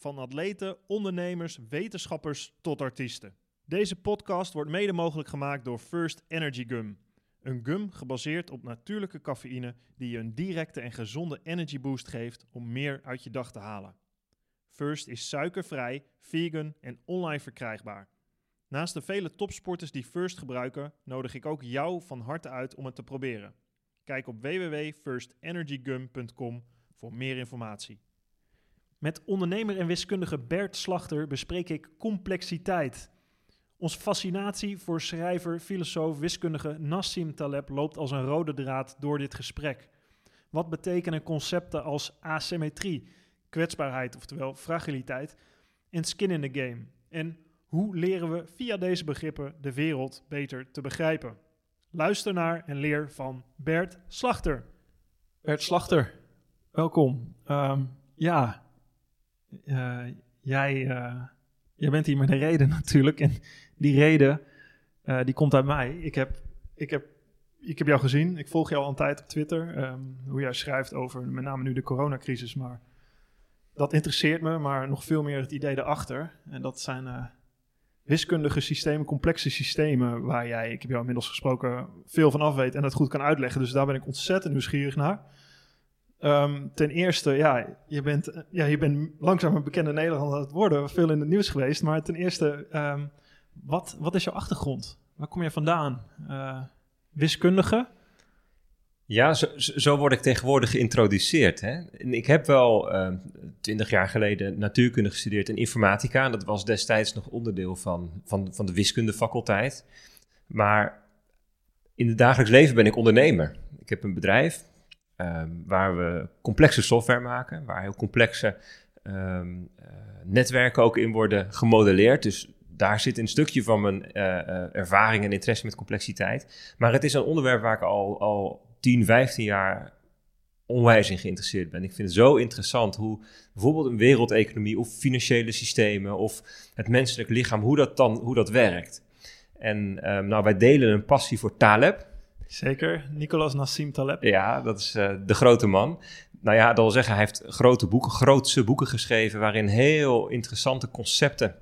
Van atleten, ondernemers, wetenschappers tot artiesten. Deze podcast wordt mede mogelijk gemaakt door First Energy Gum. Een gum gebaseerd op natuurlijke cafeïne die je een directe en gezonde energy boost geeft om meer uit je dag te halen. First is suikervrij, vegan en online verkrijgbaar. Naast de vele topsporters die First gebruiken, nodig ik ook jou van harte uit om het te proberen. Kijk op www.firstenergygum.com voor meer informatie. Met ondernemer en wiskundige Bert Slachter bespreek ik complexiteit. Onze fascinatie voor schrijver, filosoof, wiskundige Nassim Taleb loopt als een rode draad door dit gesprek. Wat betekenen concepten als asymmetrie, kwetsbaarheid, oftewel fragiliteit, en skin in the game? En hoe leren we via deze begrippen de wereld beter te begrijpen? Luister naar en leer van Bert Slachter. Bert Slachter, welkom. Ehm, ja, uh, jij, uh, jij bent hier met een reden natuurlijk. En die reden, uh, die komt uit mij. Ik heb, ik, heb, ik heb jou gezien. Ik volg jou al een tijd op Twitter. Um, hoe jij schrijft over met name nu de coronacrisis. Maar dat interesseert me. Maar nog veel meer het idee erachter. En dat zijn wiskundige systemen, complexe systemen. Waar jij, ik heb jou inmiddels gesproken, veel van af weet. En het goed kan uitleggen. Dus daar ben ik ontzettend nieuwsgierig naar. Um, ten eerste, ja je, bent, ja, je bent langzaam een bekende Nederlander aan het worden, veel in het nieuws geweest. Maar ten eerste, um, wat, wat is jouw achtergrond? Waar kom je vandaan? Uh, wiskundige? Ja, zo, zo, word ik tegenwoordig geïntroduceerd. Hè? Ik heb wel uh, twintig jaar geleden natuurkunde gestudeerd en informatica. En dat was destijds nog onderdeel van, van, van de wiskundefaculteit. Maar in het dagelijks leven ben ik ondernemer. Ik heb een bedrijf um, waar we complexe software maken, waar heel complexe um, uh, netwerken ook in worden gemodelleerd. Dus daar zit een stukje van mijn uh, uh, ervaring en interesse met complexiteit. Maar het is een onderwerp waar ik al, al 10, 15 jaar onwijs in geïnteresseerd ben. Ik vind het zo interessant hoe bijvoorbeeld een wereldeconomie of financiële systemen of het menselijk lichaam, hoe dat dan hoe dat werkt. En um, nou, wij delen een passie voor Taleb. Zeker, Nicolas Nassim Taleb. Ja, dat is uh, de grote man. Nou ja, dat wil zeggen, hij heeft grote boeken, grootse boeken geschreven... waarin heel interessante concepten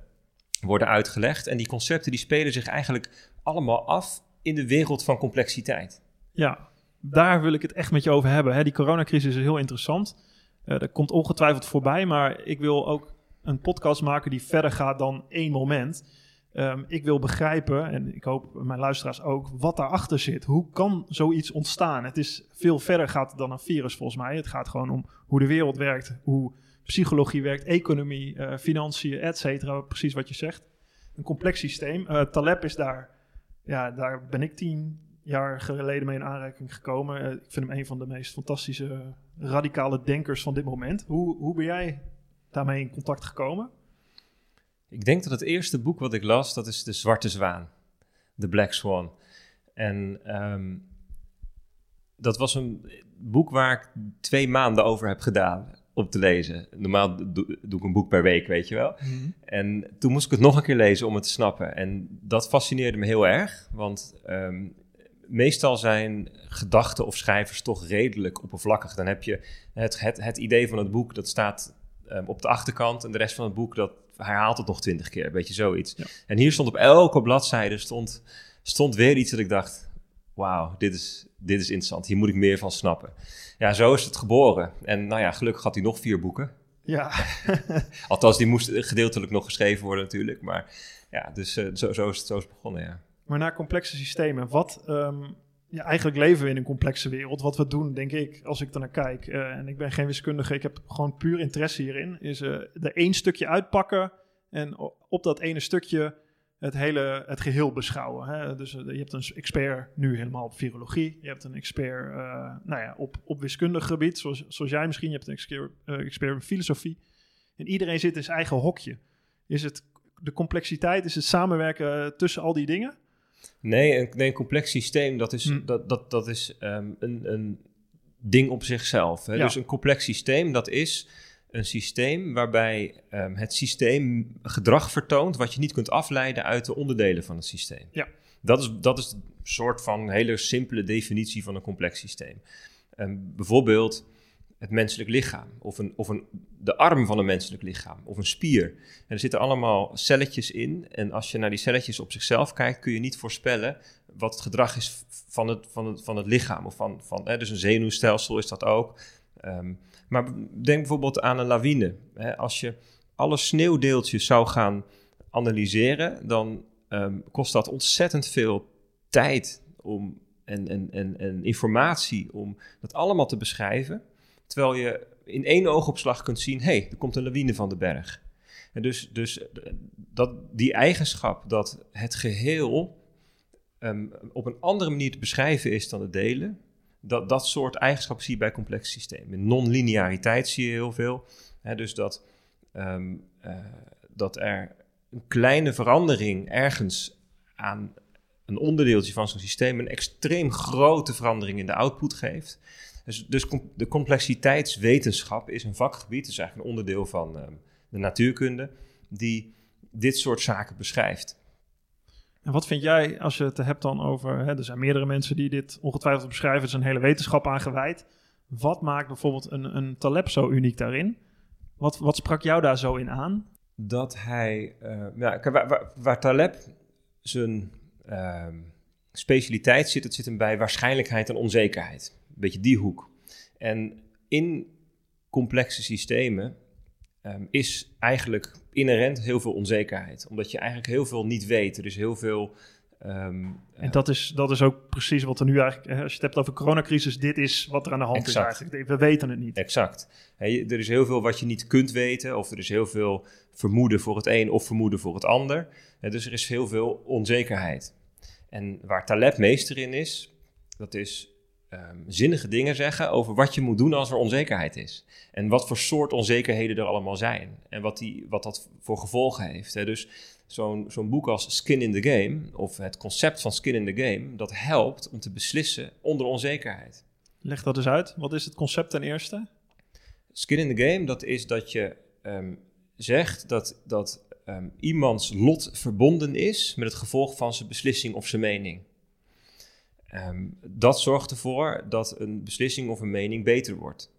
worden uitgelegd. En die concepten die spelen zich eigenlijk allemaal af in de wereld van complexiteit. Ja, daar wil ik het echt met je over hebben. Hè. Die coronacrisis is heel interessant. Uh, dat komt ongetwijfeld voorbij, maar ik wil ook een podcast maken die verder gaat dan één moment... Um, ik wil begrijpen, en ik hoop mijn luisteraars ook, wat daarachter zit. Hoe kan zoiets ontstaan? Het is veel verder gaat dan een virus volgens mij. Het gaat gewoon om hoe de wereld werkt, hoe psychologie werkt, economie, uh, financiën, et cetera. Precies wat je zegt. Een complex systeem. Uh, Taleb is daar, ja, daar ben ik tien jaar geleden mee in aanraking gekomen. Uh, ik vind hem een van de meest fantastische, radicale denkers van dit moment. Hoe, hoe ben jij daarmee in contact gekomen? Ik denk dat het eerste boek wat ik las, dat is De Zwarte Zwaan, The Black Swan. En um, dat was een boek waar ik twee maanden over heb gedaan om te lezen. Normaal doe, doe ik een boek per week, weet je wel. Mm -hmm. En toen moest ik het nog een keer lezen om het te snappen. En dat fascineerde me heel erg, want um, meestal zijn gedachten of schrijvers toch redelijk oppervlakkig. Dan heb je het, het, het idee van het boek, dat staat um, op de achterkant. En de rest van het boek, dat herhaalt het nog twintig keer, weet je, zoiets. Ja. En hier stond op elke bladzijde stond, stond weer iets dat ik dacht, wauw, dit is, dit is interessant, hier moet ik meer van snappen. Ja, zo is het geboren. En nou ja, gelukkig had hij nog vier boeken. Ja. Althans, die moesten gedeeltelijk nog geschreven worden natuurlijk, maar ja, dus uh, zo, zo, is het, zo is het begonnen, ja. Maar naar complexe systemen, wat... Um ja, eigenlijk leven we in een complexe wereld. Wat we doen, denk ik, als ik er naar kijk, uh, en ik ben geen wiskundige, ik heb gewoon puur interesse hierin, is uh, er één stukje uitpakken en op dat ene stukje het hele, het geheel beschouwen. Hè? Dus uh, je hebt een expert nu helemaal op virologie, je hebt een expert nou ja, op, op wiskundig gebied, zoals, zoals jij misschien, je hebt een expert, expert filosofie. En iedereen zit in zijn eigen hokje. Is het de complexiteit is het samenwerken tussen al die dingen? Nee, een, nee, een complex systeem, dat is, Hm. dat, dat, dat is ehm, een, een ding op zichzelf. Hè? Ja. Dus een complex systeem, dat is een systeem waarbij ehm, het systeem gedrag vertoont wat je niet kunt afleiden uit de onderdelen van het systeem. Ja. Dat is, dat is een soort van hele simpele definitie van een complex systeem. Ehm, bijvoorbeeld het menselijk lichaam, of, een, of een, de arm van een menselijk lichaam, of een spier. En er zitten allemaal celletjes in. En als je naar die celletjes op zichzelf kijkt, kun je niet voorspellen wat het gedrag is van het, van het, van het lichaam. Of van, van, hè, dus een zenuwstelsel is dat ook. Ehm, maar denk bijvoorbeeld aan een lawine. Hè. Als je alle sneeuwdeeltjes zou gaan analyseren, dan ehm, kost dat ontzettend veel tijd om, en, en, en, en informatie om dat allemaal te beschrijven. Terwijl je in één oogopslag kunt zien, hé, hey, er komt een lawine van de berg. En dus, dus dat, die eigenschap dat het geheel ehm, op een andere manier te beschrijven is dan het delen, dat, dat soort eigenschappen zie je bij complexe systemen. Non-lineariteit zie je heel veel. Dus dat, ehm, eh, dat er een kleine verandering ergens aan een onderdeeltje van zo'n systeem een extreem grote verandering in de output geeft. Dus, dus com- de complexiteitswetenschap is een vakgebied, is eigenlijk een onderdeel van ehm, de natuurkunde, die dit soort zaken beschrijft. En wat vind jij als je het hebt dan over... Hè, er zijn meerdere mensen die dit ongetwijfeld beschrijven. Er is een hele wetenschap aan gewijd. Wat maakt bijvoorbeeld een, een Taleb zo uniek daarin? Wat, wat sprak jou daar zo in aan? dat hij, eh, ja, kijk, waar, waar, waar Taleb zijn ehm, specialiteit zit, het zit hem bij waarschijnlijkheid en onzekerheid. Beetje die hoek. En in complexe systemen ehm, is eigenlijk inherent heel veel onzekerheid. Omdat je eigenlijk heel veel niet weet. Er is heel veel... ehm, En dat is, dat is ook precies wat er nu eigenlijk... Als je het hebt over coronacrisis, dit is wat er aan de hand Exact. is eigenlijk. We weten het niet. Exact. Er is heel veel wat je niet kunt weten, of er is heel veel vermoeden voor het een of vermoeden voor het ander. Hè, dus er is heel veel onzekerheid. En waar Taleb meester in is, dat is ehm, zinnige dingen zeggen over wat je moet doen als er onzekerheid is. En wat voor soort onzekerheden er allemaal zijn. En wat, die, wat dat voor gevolgen heeft. Hè. Dus zo'n zo'n boek als Skin in the Game, of het concept van Skin in the Game, dat helpt om te beslissen onder onzekerheid. Leg dat eens uit. Wat is het concept ten eerste? Skin in the game, dat is dat je ehm, zegt dat, dat ehm, iemands lot verbonden is met het gevolg van zijn beslissing of zijn mening. Ehm, dat zorgt ervoor dat een beslissing of een mening beter wordt.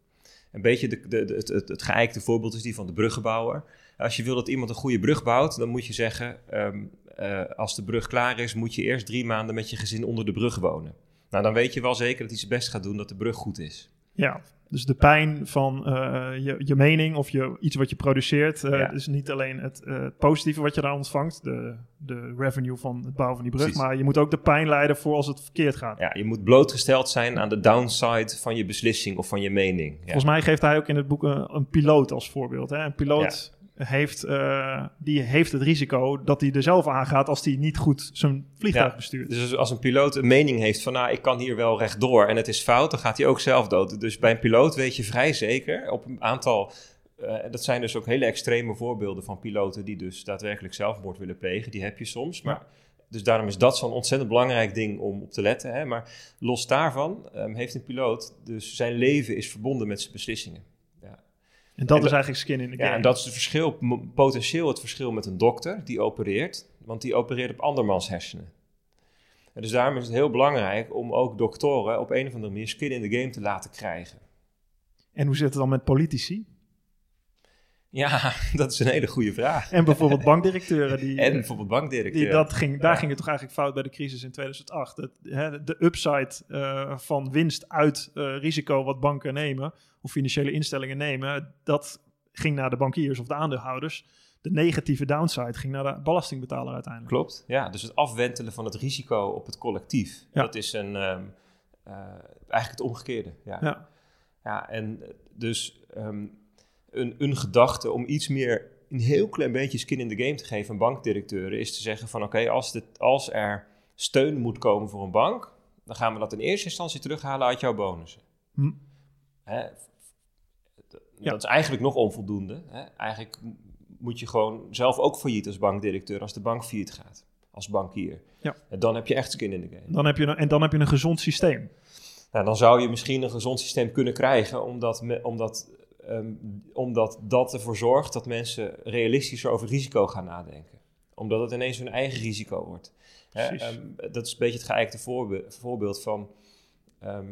Een beetje de, de, het, het geëikte voorbeeld is die van de bruggenbouwer. Als je wil dat iemand een goede brug bouwt, dan moet je zeggen: ehm, eh, als de brug klaar is, moet je eerst drie maanden met je gezin onder de brug wonen. Nou, dan weet je wel zeker dat hij zijn best gaat doen dat de brug goed is. Ja, dus de pijn van eh, je, je mening of je, iets wat je produceert... eh, Ja. is niet alleen het, eh, het positieve wat je daar ontvangt... De, de revenue van het bouwen van die brug... Precies. maar je moet ook de pijn leiden voor als het verkeerd gaat. Ja, je moet blootgesteld zijn aan de downside van je beslissing of van je mening. Ja. Volgens mij geeft hij ook in het boek een, een piloot als voorbeeld. Hè? Een piloot heeft, eh, die heeft het risico dat hij er zelf aangaat... als hij niet goed zijn vliegtuig Ja. bestuurt. Dus als een piloot een mening heeft van, nou, ik kan hier wel rechtdoor en het is fout, dan gaat hij ook zelf dood. Dus bij een piloot weet je vrij zeker op een aantal, eh, dat zijn dus ook hele extreme voorbeelden van piloten die dus daadwerkelijk zelfmoord willen plegen. Die heb je soms, maar... Dus daarom is dat zo'n ontzettend belangrijk ding om op te letten. Hè? Maar los daarvan ehm, heeft een piloot, dus zijn leven is verbonden met zijn beslissingen. En dat En is eigenlijk skin in the game. Ja, en dat is het verschil, potentieel het verschil met een dokter die opereert, want die opereert op andermans hersenen. En dus daarom is het heel belangrijk om ook doktoren op een of andere manier skin in the game te laten krijgen. En hoe zit het dan met politici? Ja, dat is een hele goede vraag. En bijvoorbeeld bankdirecteuren die... En bijvoorbeeld bankdirecteur. Die, dat ging, daar Ja. ging het toch eigenlijk fout bij de crisis in 2008. Het, hè, de upside eh, van winst uit eh, risico wat banken nemen, of financiële instellingen nemen, dat ging naar de bankiers of de aandeelhouders. De negatieve downside ging naar de belastingbetaler uiteindelijk. Klopt, ja. Dus het afwentelen van het risico op het collectief. Ja. Dat is een, eh, eigenlijk het omgekeerde. Ja, ja. Ja. en dus ehm, een, een gedachte om iets meer, een heel klein beetje skin in the game te geven aan bankdirecteuren, is te zeggen van oké, als, dit- als er steun moet komen voor een bank, dan gaan we dat in eerste instantie terughalen uit jouw bonussen. Hm. Hè? Ja. Dat is eigenlijk nog onvoldoende. Hè? Eigenlijk moet je gewoon zelf ook failliet als bankdirecteur als de bank failliet gaat. Als bankier. Ja. En dan heb je echt skin in the game. Dan heb je een, en dan heb je een gezond systeem. Nou, dan zou je misschien een gezond systeem kunnen krijgen, omdat, me, omdat, ehm, omdat dat ervoor zorgt dat mensen realistischer over risico gaan nadenken. Omdat het ineens hun eigen risico wordt. Hè, ehm, dat is een beetje het geëikte voorbeeld, voorbeeld van. ehm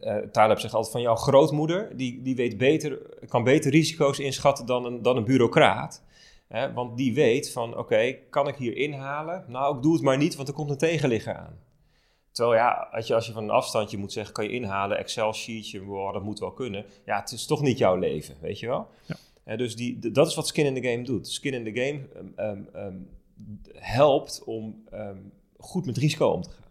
eh, Taleb zegt altijd van jouw grootmoeder, die, die weet beter, kan beter risico's inschatten dan een, dan een bureaucraat. Hè, want die weet van, oké, kan ik hier inhalen? Nou, ik doe het maar niet, want er komt een tegenligger aan. Terwijl ja, als je, als je van een afstandje moet zeggen, kan je inhalen, Excel-sheetje, wow, dat moet wel kunnen. Ja, het is toch niet jouw leven, weet je wel? Ja. Hè, dus die, dat is wat skin in the game doet. Skin in the game ehm, ehm, ehm, helpt om goed met risico om te gaan.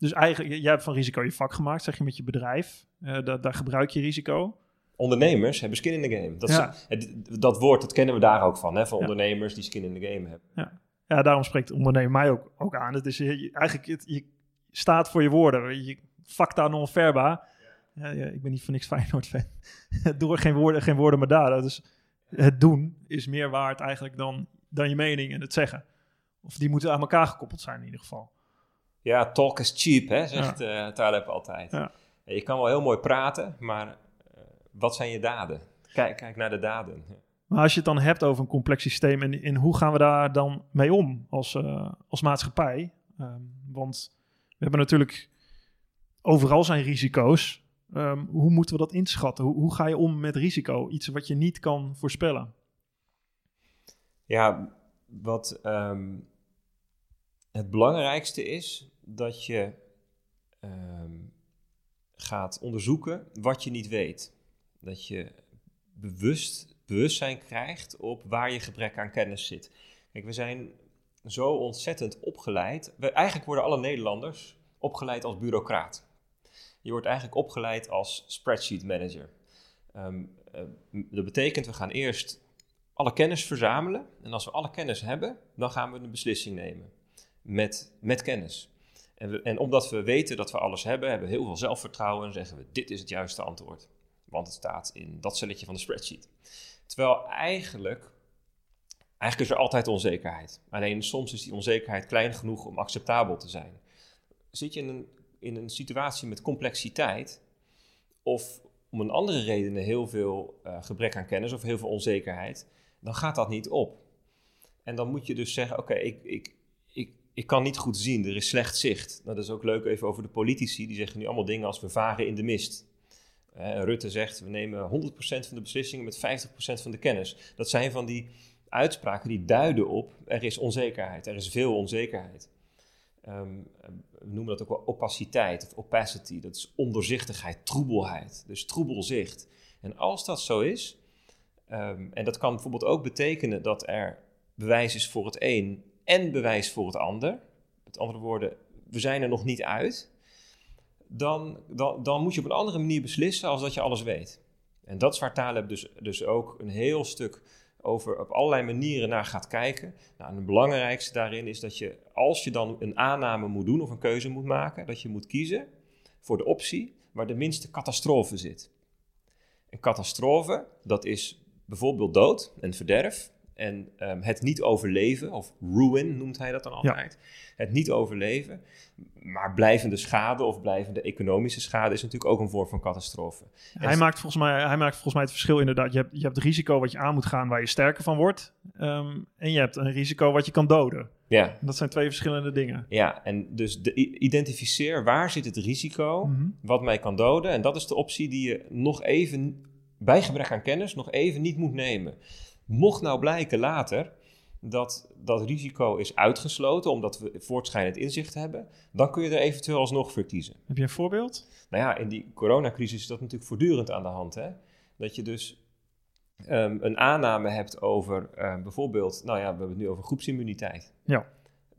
Ja. Dus eigenlijk, jij hebt van risico je vak gemaakt, zeg je met je bedrijf. Eh, da- daar gebruik je risico. Ondernemers hebben skin in the game. Dat, Ja. is- het- dat woord, dat kennen we daar ook van, hè, van Ja. ondernemers die skin in the game hebben. Ja, daarom spreekt ondernemen mij ook, ook aan. Het is je, eigenlijk, het, je staat voor je woorden. Je facta non verba. Ja, ja, ik ben niet voor niks Feyenoord fan. Door geen woorden, geen woorden maar daden. Dus het doen is meer waard eigenlijk dan, dan je mening en het zeggen. Of die moeten aan elkaar gekoppeld zijn in ieder geval. Ja, talk is cheap, hè, zegt eh Taleb altijd. Ja. Ja, Je kan wel heel mooi praten, maar eh, wat zijn je daden? Kijk, kijk naar de daden. Maar als je het dan hebt over een complex systeem en, en hoe gaan we daar dan mee om als, eh, als maatschappij? Ehm, want we hebben natuurlijk overal zijn risico's. Ehm, hoe moeten we dat inschatten? Hoe, hoe ga je om met risico? Iets wat je niet kan voorspellen. Ja, wat ehm, het belangrijkste is, dat je ehm, gaat onderzoeken wat je niet weet. Dat je bewust, bewustzijn krijgt op waar je gebrek aan kennis zit. Kijk, we zijn zo ontzettend opgeleid. Eigenlijk worden alle Nederlanders opgeleid als bureaucraat. Je wordt eigenlijk opgeleid als spreadsheet manager. Ehm, eh, dat betekent, we gaan eerst alle kennis verzamelen. En als we alle kennis hebben, dan gaan we een beslissing nemen. Met, met kennis. En, en omdat we weten dat we alles hebben, hebben we heel veel zelfvertrouwen en zeggen we: dit is het juiste antwoord. Want het staat in dat celletje van de spreadsheet. Terwijl eigenlijk, eigenlijk is er altijd onzekerheid. Alleen soms is die onzekerheid klein genoeg om acceptabel te zijn. Zit je in een, in een situatie met complexiteit, of om een andere redenen heel veel eh, gebrek aan kennis of heel veel onzekerheid, dan gaat dat niet op. En dan moet je dus zeggen: Oké, ik, ik, ik kan niet goed zien, er is slecht zicht. Nou, dat is ook leuk even over de politici, die zeggen nu allemaal dingen als we varen in de mist. Rutte zegt: we nemen 100% van de beslissingen met 50% van de kennis. Dat zijn van die uitspraken die duiden op: er is onzekerheid, er is veel onzekerheid. Ehm, we noemen dat ook wel opaciteit of opacity. Dat is ondoorzichtigheid, troebelheid. Dus troebelzicht. En als dat zo is, ehm, en dat kan bijvoorbeeld ook betekenen dat er bewijs is voor het een en bewijs voor het ander. Met andere woorden, we zijn er nog niet uit. Dan, dan, dan moet je op een andere manier beslissen als dat je alles weet. En dat is waar Taleb dus, dus ook een heel stuk over op allerlei manieren naar gaat kijken. Nou, en het belangrijkste daarin is dat je, als je dan een aanname moet doen of een keuze moet maken, dat je moet kiezen voor de optie waar de minste catastrofe zit. Een catastrofe, dat is bijvoorbeeld dood en verderf en ehm, het niet overleven, of ruin noemt hij dat dan altijd. Het niet overleven, maar blijvende schade of blijvende economische schade is natuurlijk ook een vorm van catastrofe. Hij maakt, volgens mij, hij maakt volgens mij het verschil inderdaad. Je hebt, je hebt het risico wat je aan moet gaan waar je sterker van wordt. Ehm, en je hebt een risico wat je kan doden. Ja, dat zijn twee verschillende dingen. ja en dus de, identificeer waar zit het risico Mhm. wat mij kan doden. En dat is de optie die je nog even, bij gebrek aan kennis, nog even niet moet nemen. Mocht nou blijken later dat dat risico is uitgesloten, omdat we voortschrijdend inzicht hebben, dan kun je er eventueel alsnog voor kiezen. Heb je een voorbeeld? Nou ja, in die coronacrisis is dat natuurlijk voortdurend aan de hand. Hè? Dat je dus ehm, een aanname hebt over eh, bijvoorbeeld, nou ja, we hebben het nu over groepsimmuniteit. Ja.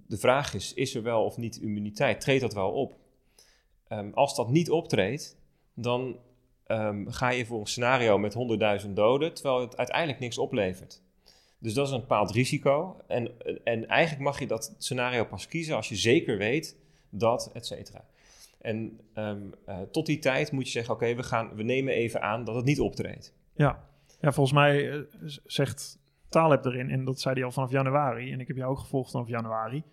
De vraag is, is er wel of niet immuniteit? Treedt dat wel op? Ehm, als dat niet optreedt, dan ehm, ga je voor een scenario met 100.000 doden, terwijl het uiteindelijk niks oplevert. Dus dat is een bepaald risico. En, en eigenlijk mag je dat scenario pas kiezen als je zeker weet dat, et cetera. En ehm, eh, tot die tijd moet je zeggen: oké, we we, we nemen even aan dat het niet optreedt. Ja. Ja, volgens mij eh, z- zegt Taleb erin. En dat zei hij al vanaf januari. En ik heb jou ook gevolgd vanaf januari.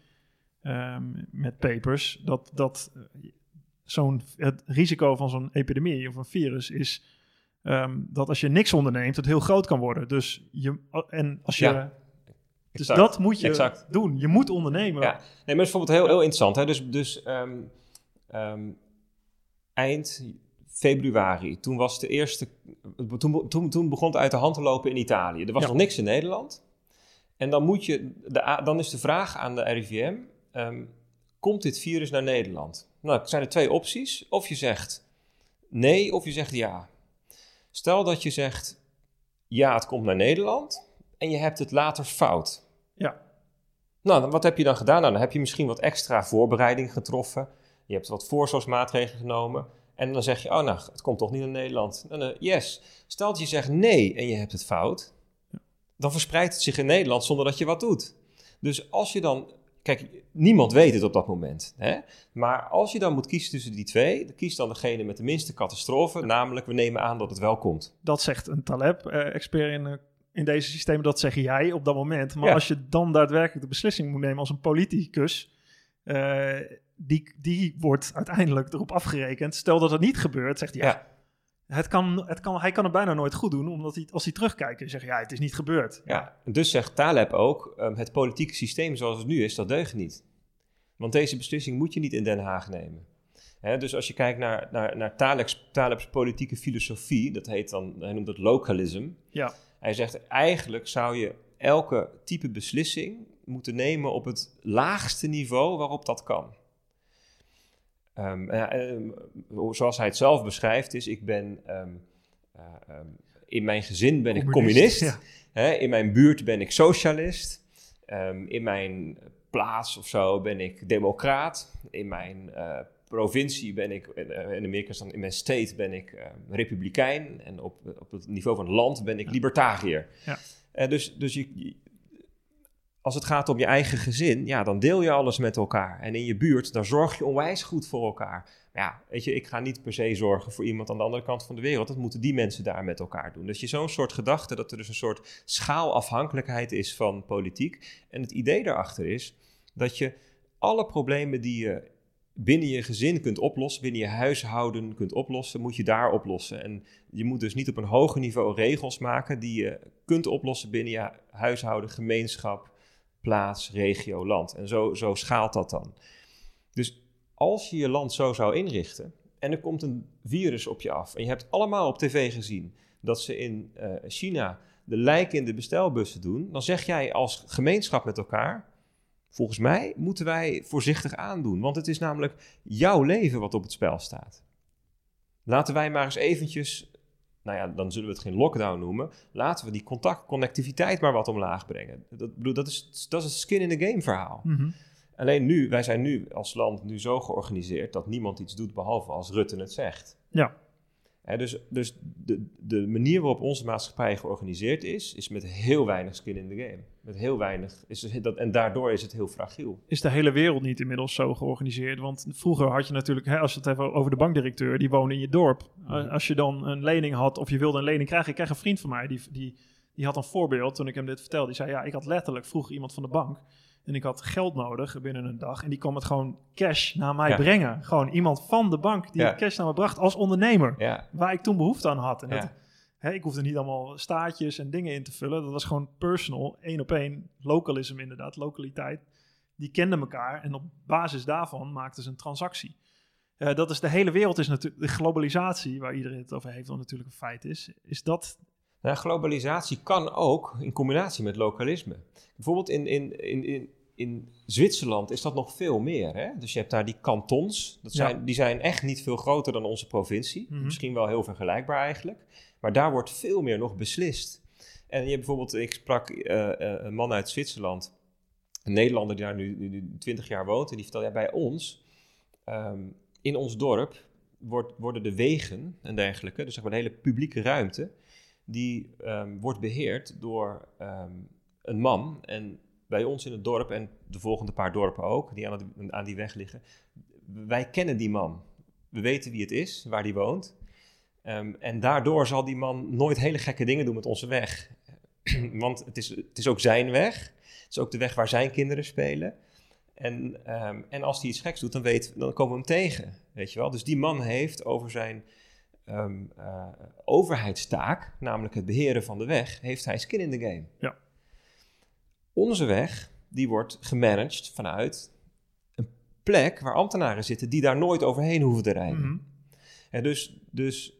ehm, met papers. Dat, dat eh, zo'n, het risico van zo'n epidemie of een virus is... ehm, dat als je niks onderneemt, het heel groot kan worden. Dus je, en als je... Ja, dus exact. dat moet je Exact. doen. Je moet ondernemen. Ja, nee, maar dat is bijvoorbeeld heel, heel interessant. Hè? Dus, dus ehm, ehm, eind februari, toen was de eerste. Toen, toen, toen begon het uit de hand te lopen in Italië. Er was Ja. nog niks in Nederland. En dan, moet je, de, dan is de vraag aan de RIVM: komt dit virus naar Nederland? Nou, zijn er twee opties. Of je zegt nee, of je zegt ja. Stel dat je zegt ja, het komt naar Nederland. En je hebt het later fout. Ja. Nou, dan- wat heb je dan gedaan? Nou, dan heb je misschien wat extra voorbereiding getroffen. Je hebt wat voorzorgsmaatregelen genomen. En dan zeg je, oh nou, het komt toch niet naar Nederland. En, eh, yes. Stel dat je zegt nee en je hebt het fout. Dan verspreidt het zich in Nederland zonder dat je wat doet. Dus als je dan... Kijk, niemand weet het op dat moment. Hè? Maar als je dan moet kiezen tussen die twee... dan kies dan degene met de minste catastrofe. Namelijk, we nemen aan dat het wel komt. Dat zegt een Taleb-expert in, eh, in deze systemen. Dat zeg jij op dat moment. Maar Ja. als je dan daadwerkelijk de beslissing moet nemen als een politicus... eh, die, die wordt uiteindelijk erop afgerekend. Stel dat het niet gebeurt, zegt hij... Ja, Ja. Het kan, het kan, hij kan het bijna nooit goed doen, omdat hij, als hij terugkijkt en zegt... Ja, het is niet gebeurd. Ja, dus zegt Taleb ook, ehm, het politieke systeem zoals het nu is, dat deugt niet. Want deze beslissing moet je niet in Den Haag nemen. Dus als je kijkt naar, naar, naar Taleb's, Taleb's politieke filosofie, dat heet dan, hij noemt dat localism. Ja. Hij zegt, eigenlijk zou je elke type beslissing moeten nemen op het laagste niveau waarop dat kan. Ehm, ehm, zoals hij het zelf beschrijft is, ik ben, ehm, eh, in mijn gezin ben ik communist. Ja. Hè, in mijn buurt ben ik socialist. In mijn plaats of zo ben ik democraat. In mijn eh, provincie ben ik, eh, in Amerika dan in mijn state ben ik republikein. En op, op het niveau van land ben ik libertariër. Ja. Dus dus je- als het gaat om je eigen gezin, ja, dan deel je alles met elkaar. En in je buurt, daar zorg je onwijs goed voor elkaar. Ja, weet je, ik ga niet per se zorgen voor iemand aan de andere kant van de wereld. Dat moeten die mensen daar met elkaar doen. Dus je zo'n soort gedachte dat er dus een soort schaalafhankelijkheid is van politiek. En het idee daarachter is dat je alle problemen die je binnen je gezin kunt oplossen, binnen je huishouden kunt oplossen, moet je daar oplossen. En je moet dus niet op een hoger niveau regels maken die je kunt oplossen binnen je huishouden, gemeenschap, plaats, regio, land. En zo, zo schaalt dat dan. Dus als je je land zo zou inrichten en er komt een virus op je af en je hebt allemaal op tv gezien dat ze in eh, China de lijken in de bestelbussen doen, dan zeg jij als gemeenschap met elkaar, volgens mij moeten wij voorzichtig aandoen, want het is namelijk jouw leven wat op het spel staat. Laten wij maar eens eventjes, nou ja, dan zullen we het geen lockdown noemen, laten we die contact, connectiviteit maar wat omlaag brengen. Dat, bedoel, dat, is, dat is het skin in the game verhaal. Mhm. Alleen nu, wij zijn nu als land nu zo georganiseerd dat niemand iets doet behalve als Rutte het zegt. Ja. Dus dus de, de manier waarop onze maatschappij georganiseerd is, is met heel weinig skin in the game. Met heel weinig, is dat, en daardoor is het heel fragiel. is de hele wereld niet inmiddels zo georganiseerd? Want vroeger had je natuurlijk, hè, als je het even over de bankdirecteur, die woonde in je dorp. Uh, als je dan een lening had of je wilde een lening krijgen. Ik kreeg een vriend van mij, die, die, die had een voorbeeld toen ik hem dit vertelde. Die zei, ja, ik had letterlijk vroeger iemand van de bank. En ik had geld nodig binnen een dag. En die kwam het gewoon cash naar mij Ja. brengen. Gewoon iemand van de bank die Ja. cash naar me bracht als ondernemer. Ja, Waar ik toen behoefte aan had. En Ja. dat, hè, ik hoefde niet allemaal staartjes en dingen in te vullen. Dat was gewoon personal, één op één. Localism inderdaad, lokaliteit. Die kenden elkaar en op basis daarvan maakten ze een transactie. Eh, dat is de hele wereld, is natuurlijk de globalisatie, waar iedereen het over heeft, wat natuurlijk een feit is. Is dat, Nou, globalisatie kan ook in combinatie met lokalisme. Bijvoorbeeld in, in, in, in, in Zwitserland is dat nog veel meer. Hè? Dus je hebt daar die kantons. Dat Ja. zijn, Die zijn echt niet veel groter dan onze provincie. Mhm. Misschien wel heel vergelijkbaar eigenlijk. Maar daar wordt veel meer nog beslist. En je hebt bijvoorbeeld, ik sprak eh, eh, een man uit Zwitserland, een Nederlander die daar nu, nu, nu 20 jaar woont. En die vertelde, ja, bij ons, ehm, in ons dorp, wordt, worden de wegen en dergelijke, dus zeg maar de hele publieke ruimte, die ehm, wordt beheerd door ehm, een man. En bij ons in het dorp en de volgende paar dorpen ook, die aan, aan die weg liggen, wij kennen die man. We weten wie het is, waar die woont. Ehm, en daardoor zal die man nooit hele gekke dingen doen met onze weg. Want het is, het is ook zijn weg. Het is ook de weg waar zijn kinderen spelen. En, ehm, en als hij iets geks doet, dan, weet, dan komen we hem tegen. Weet je wel? Dus die man heeft over zijn ehm, eh, overheidstaak, namelijk het beheren van de weg, heeft hij skin in the game. Ja. Onze weg, die wordt gemanaged vanuit een plek waar ambtenaren zitten die daar nooit overheen hoeven te rijden. Mhm. En dus dus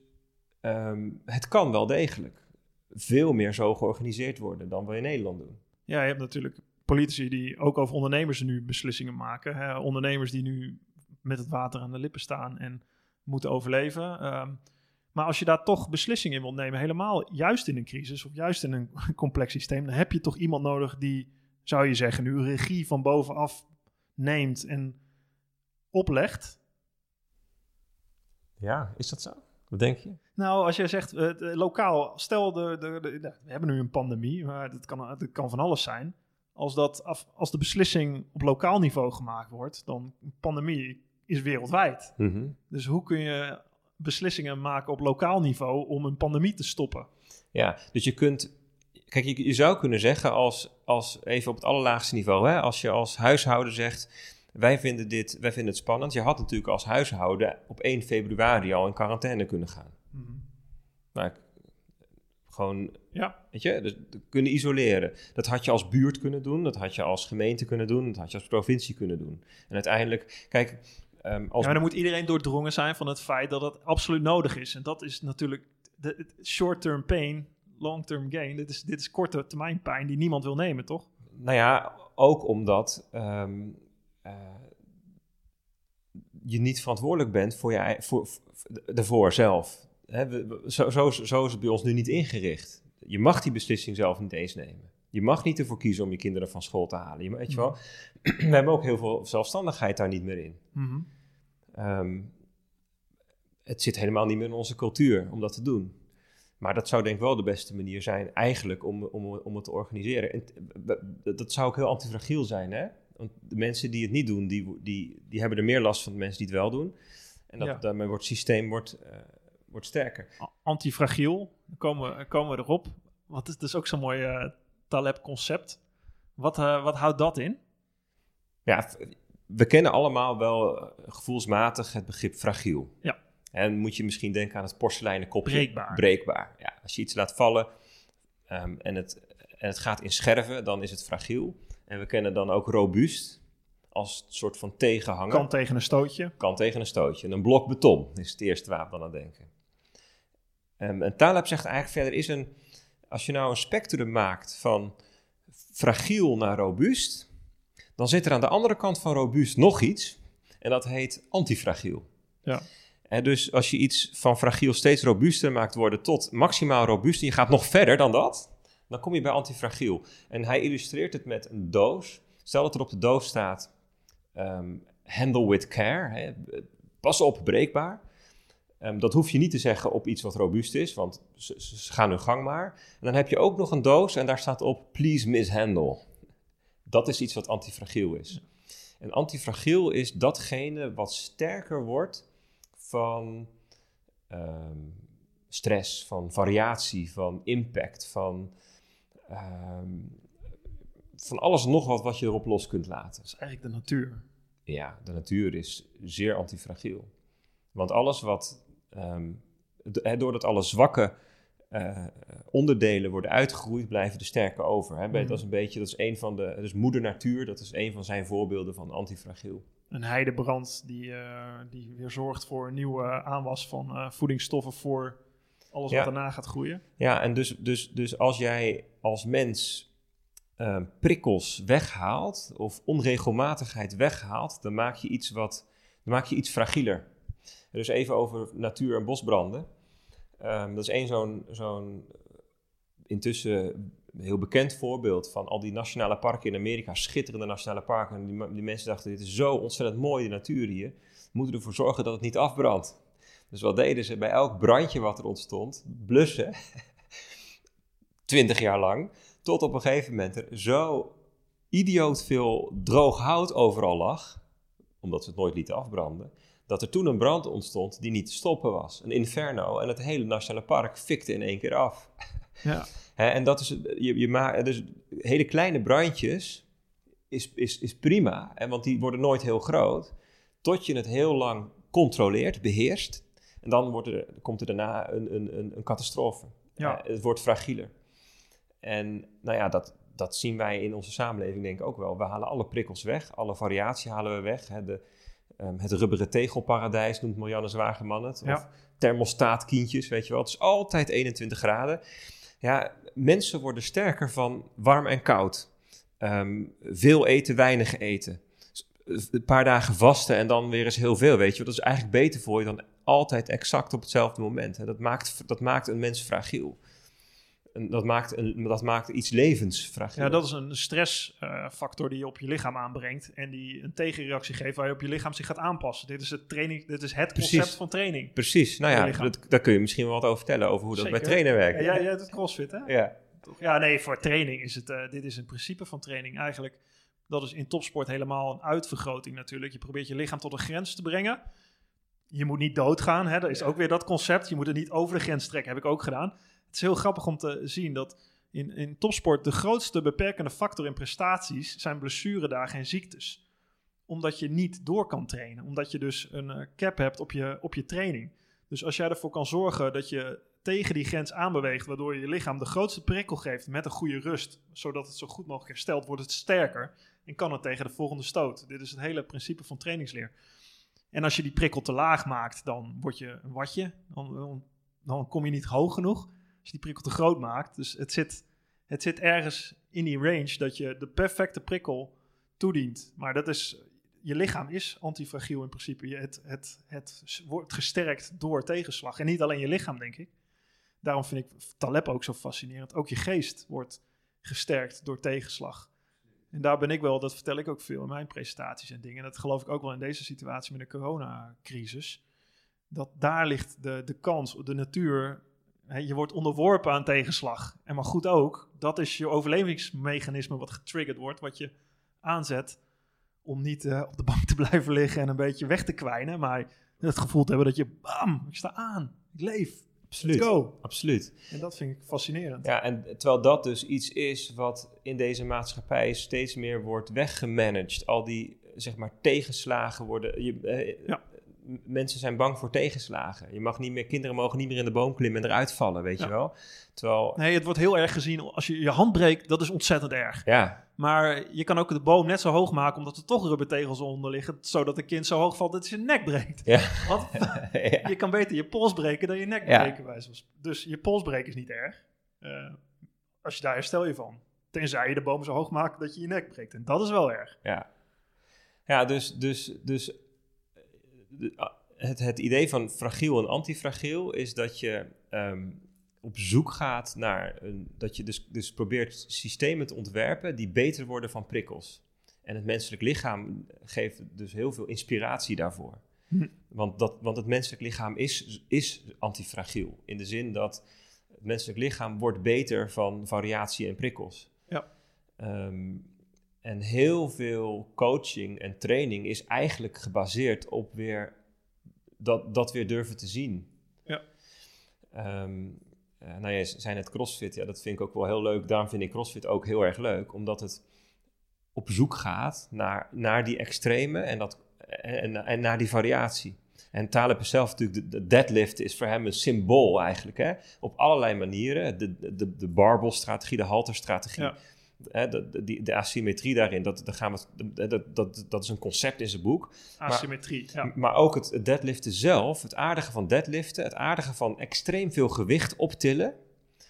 ehm, het kan wel degelijk veel meer zo georganiseerd worden dan we in Nederland doen. Ja, je hebt natuurlijk politici die ook over ondernemers nu beslissingen maken. Hè? Ondernemers die nu met het water aan de lippen staan en moeten overleven. Ehm, maar als je daar toch beslissingen in wilt nemen, helemaal juist in een crisis of juist in een complex systeem, dan heb je toch iemand nodig die, zou je zeggen, nu regie van bovenaf neemt en oplegt. Ja, is dat zo? Wat denk je? Nou, als jij zegt eh, de- lokaal, stel de, de, we hebben nu een pandemie, maar dat kan, dat kan van alles zijn. Als, dat af, als de beslissing op lokaal niveau gemaakt wordt, dan pandemie is wereldwijd. Dus hoe kun je beslissingen maken op lokaal niveau om een pandemie te stoppen? Ja, dus je kunt. Kijk, je, je zou kunnen zeggen, als, als even op het allerlaagste niveau, hè, als je als huishouden zegt: wij vinden, dit, wij vinden het spannend. Je had natuurlijk als huishouden op 1 februari al in quarantaine kunnen gaan. Nou, ik- gewoon, Ja, weet je, dus kunnen isoleren. Dat had je als buurt kunnen doen, dat had je als gemeente kunnen doen, dat had je als provincie kunnen doen. En uiteindelijk, kijk, ehm, als ja, maar dan moet iedereen doordrongen zijn van het feit dat het absoluut nodig is. En dat is natuurlijk de, short-term pain, long-term gain. Dit is, dit is korte termijn pijn die niemand wil nemen, toch? Nou ja, ook omdat ehm, eh, je niet verantwoordelijk bent voor je, voor, voor, ervoor zelf. We- zo, zo, zo is het bij ons nu niet ingericht. Je mag die beslissing zelf niet eens nemen. Je mag niet ervoor kiezen om je kinderen van school te halen. Je, weet je wel, we hebben ook heel veel zelfstandigheid daar niet meer in. Mhm. Ehm, het zit helemaal niet meer in onze cultuur om dat te doen. Maar dat zou denk ik wel de beste manier zijn, eigenlijk, om, om, om het te organiseren. En dat zou ook heel antifragiel zijn, hè? Want de mensen die het niet doen, die, die, die hebben er meer last van de mensen die het wel doen. En dat, Ja. daarmee wordt het systeem wordt, eh, wordt sterker. Antifragiel, komen we, komen we erop. Wat is dus ook zo'n mooi eh Taleb-concept. Wat, eh, wat houdt dat in? Ja, we kennen allemaal wel eh, gevoelsmatig het begrip fragiel. Ja. En moet je misschien denken aan het porseleinen kopje. Breekbaar. Breekbaar, ja. Als je iets laat vallen ehm, en, het, en het gaat in scherven, dan is het fragiel. En we kennen dan ook robuust als een soort van tegenhanger. Kan tegen een stootje. Kan tegen een stootje. En een blok beton is het eerste waar we dan aan denken. Ehm, en Taleb zegt eigenlijk verder, is een, als je nou een spectrum maakt van fragiel naar robuust, dan zit er aan de andere kant van robuust nog iets. En dat heet antifragiel. Ja. En dus als je iets van fragiel steeds robuuster maakt worden tot maximaal robuust, en je gaat nog verder dan dat, dan kom je bij antifragiel. En hij illustreert het met een doos. Stel dat er op de doos staat, ehm, handle with care, hè, pas op, breekbaar. Ehm, dat hoef je niet te zeggen op iets wat robuust is, want ze, gaan hun gang maar. En dan heb je ook nog een doos en daar staat op, please mishandle. Dat is iets wat antifragiel is. En antifragiel is datgene wat sterker wordt van ehm, stress, van variatie, van impact, van, ehm, van alles en nog wat wat je erop los kunt laten. Dat is eigenlijk de natuur. Ja, de natuur is zeer antifragiel. Want alles wat, hè, doordat alle zwakke eh, onderdelen worden uitgegroeid, blijven de sterke over. Hè? Mhm. Dat is een beetje, dat is een van de, dus moeder natuur, dat is een van zijn voorbeelden van antifragiel. Een heidebrand die, eh, die weer zorgt voor een nieuwe aanwas van eh, voedingsstoffen voor alles Ja. wat daarna gaat groeien. Ja, en dus, dus, dus als jij als mens ehm, prikkels weghaalt of onregelmatigheid weghaalt, dan maak je iets wat, dan maak je iets fragieler. Dus even over natuur- en bosbranden. Ehm, dat is één zo'n, zo'n intussen heel bekend voorbeeld van al die nationale parken in Amerika, schitterende nationale parken. En die, die mensen dachten, dit is zo ontzettend mooi, de natuur hier. We moeten ervoor zorgen dat het niet afbrandt. Dus wat deden ze bij elk brandje wat er ontstond? Blussen. Twintig jaar lang. Tot op een gegeven moment er zo idioot veel droog hout overal lag. Omdat ze het nooit lieten afbranden. Dat er toen een brand ontstond die niet te stoppen was. Een inferno. En het hele nationale park fikte in één keer af. Ja. En dat is, je, je maakt, dus hele kleine brandjes is, is, is prima, want die worden nooit heel groot, tot je het heel lang controleert, beheerst. En dan wordt er, komt er daarna een, een, een, een catastrofe. Ja. Het wordt fragieler. En nou ja, dat, dat zien wij in onze samenleving denk ik ook wel. We halen alle prikkels weg, alle variatie halen we weg. De, ehm, het rubberen tegelparadijs noemt Marianne Zwageman het. Of Ja. thermostaatkindjes, weet je wel. Het is altijd 21 graden. Ja, mensen worden sterker van warm en koud. Ehm, veel eten, weinig eten. S- Een paar dagen vasten en dan weer eens heel veel, weet je wel. Dat is eigenlijk beter voor je dan altijd exact op hetzelfde moment. Hè. Dat, maakt, dat maakt een mens fragiel. En dat, maakt een, dat maakt iets levensfragiel. Ja, dat is een stressfactor die je op je lichaam aanbrengt. En die een tegenreactie geeft waar je op je lichaam zich gaat aanpassen. Dit is het, training, dit is het Precies. concept van training. Precies, nou ja, dat, daar kun je misschien wel wat over vertellen, over hoe dat bij trainen werkt. Ja, jij, jij doet crossfit, hè? ja. Ja, nee, voor training is het... eh, dit is een principe van training eigenlijk. Dat is in topsport helemaal een uitvergroting natuurlijk. Je probeert je lichaam tot een grens te brengen. Je moet niet doodgaan, hè? Dat is ook weer dat concept. Je moet het niet over de grens trekken, heb ik ook gedaan. Het is heel grappig om te zien dat in, in topsport de grootste beperkende factor in prestaties zijn blessuredagen en ziektes. Omdat je niet door kan trainen. Omdat je dus een eh, cap hebt op je, op je training. Dus als jij ervoor kan zorgen dat je tegen die grens aanbeweegt, waardoor je je lichaam de grootste prikkel geeft met een goede rust, zodat het zo goed mogelijk herstelt, wordt het sterker en kan het tegen de volgende stoot. Dit is het hele principe van trainingsleer. En als je die prikkel te laag maakt, dan word je een watje, dan, dan kom je niet hoog genoeg. Die prikkel te groot maakt, dus het zit, het zit ergens in die range dat je de perfecte prikkel toedient. Maar dat is, je lichaam is antifragiel in principe. Je, het, het, het wordt gesterkt door tegenslag. En niet alleen je lichaam, denk ik. Daarom vind ik Taleb ook zo fascinerend. Ook je geest wordt gesterkt door tegenslag. En daar ben ik wel, dat vertel ik ook veel in mijn presentaties en dingen. Dat geloof ik ook wel in deze situatie met de coronacrisis. Dat daar ligt de, de kans, de natuur. Je wordt onderworpen aan tegenslag. En maar goed ook, dat is je overlevingsmechanisme wat getriggerd wordt, wat je aanzet om niet eh, op de bank te blijven liggen en een beetje weg te kwijnen. Maar het gevoel te hebben dat je, bam, ik sta aan, ik leef, Absoluut. let's go. Absoluut. En dat vind ik fascinerend. Ja, en terwijl dat dus iets is wat in deze maatschappij steeds meer wordt weggemanaged. Al die, zeg maar, tegenslagen worden... Je, eh, Ja. Mensen zijn bang voor tegenslagen. Je mag niet meer, kinderen mogen niet meer in de boom klimmen en eruit vallen, weet Ja. je wel. Terwijl, Nee, het wordt heel erg gezien als je je hand breekt, dat is ontzettend erg. ja, Maar je kan ook de boom net zo hoog maken, omdat er toch rubbertegels onder liggen, zodat een kind zo hoog valt dat hij zijn nek breekt. ja. Want ja. je kan beter je pols breken dan je nek Ja. breken. Zo'n- dus je pols breken is niet erg. Eh, als je daar herstel je van. Tenzij je de boom zo hoog maakt dat je je nek breekt. En dat is wel erg. Ja, ja dus, dus, dus de- ah, het, het idee van fragiel en antifragiel is dat je ehm, op zoek gaat naar een, dat je dus, dus probeert systemen te ontwerpen die beter worden van prikkels. En het menselijk lichaam geeft dus heel veel inspiratie daarvoor. Hm. Want, dat, want het menselijk lichaam is, is antifragiel. In de zin dat het menselijk lichaam wordt beter van variatie en prikkels. Ja. Ehm, en heel veel coaching en training is eigenlijk gebaseerd op weer dat, dat weer durven te zien. Ja. Ehm, eh, nou, jij zei net CrossFit. Ja, dat vind ik ook wel heel leuk. Daarom vind ik CrossFit ook heel erg leuk. Omdat het op zoek gaat naar, naar die extreme en, dat, en, en naar die variatie. En Taleb zelf natuurlijk, de, de deadlift is voor hem een symbool eigenlijk. Hè? Op allerlei manieren. De, de, de barbell-strategie, de halterstrategie. Ja. Hè, de, de, die- de asymmetrie daarin, dat, daar gaan we, dat, dat, dat, is een concept in zijn boek. Asymmetrie. ja. Maar ook het, het deadliften zelf, het aardige van deadliften, het aardige van extreem veel gewicht optillen,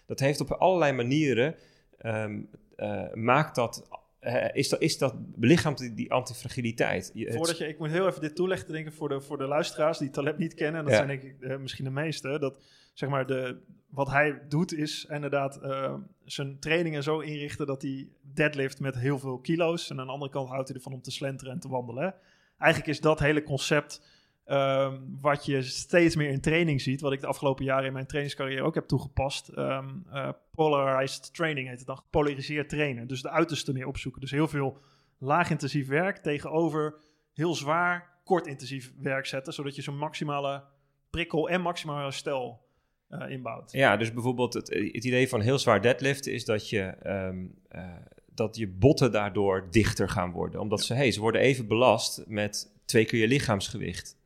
dat heeft op allerlei manieren, ehm, eh, maakt dat, eh, is dat, is dat, belichaamt die, die antifragiliteit. Je- Voordat je, ik moet heel even dit toelichten, denk ik, voor de, voor de luisteraars die Taleb niet kennen. En dat Ja. zijn denk ik eh, misschien de meeste. Dat zeg maar de, wat hij doet is inderdaad eh, zijn trainingen zo inrichten dat hij deadlift met heel veel kilo's. En aan de andere kant houdt hij ervan om te slenteren en te wandelen. Eigenlijk is dat hele concept ehm, wat je steeds meer in training ziet. Wat ik de afgelopen jaren in mijn trainingscarrière ook heb toegepast. Ehm, eh, polarized training heet het dan. Gepolariseerd trainen. Dus de uiterste meer opzoeken. Dus heel veel laag intensief werk tegenover heel zwaar kort intensief werk zetten, zodat je zo'n maximale prikkel en maximale herstel uh, inbouwt. Ja, dus bijvoorbeeld het, het, idee van heel zwaar deadliften is dat je, um, uh, dat je botten daardoor dichter gaan worden. Omdat ze, hey, ze worden even belast met twee keer je lichaamsgewicht.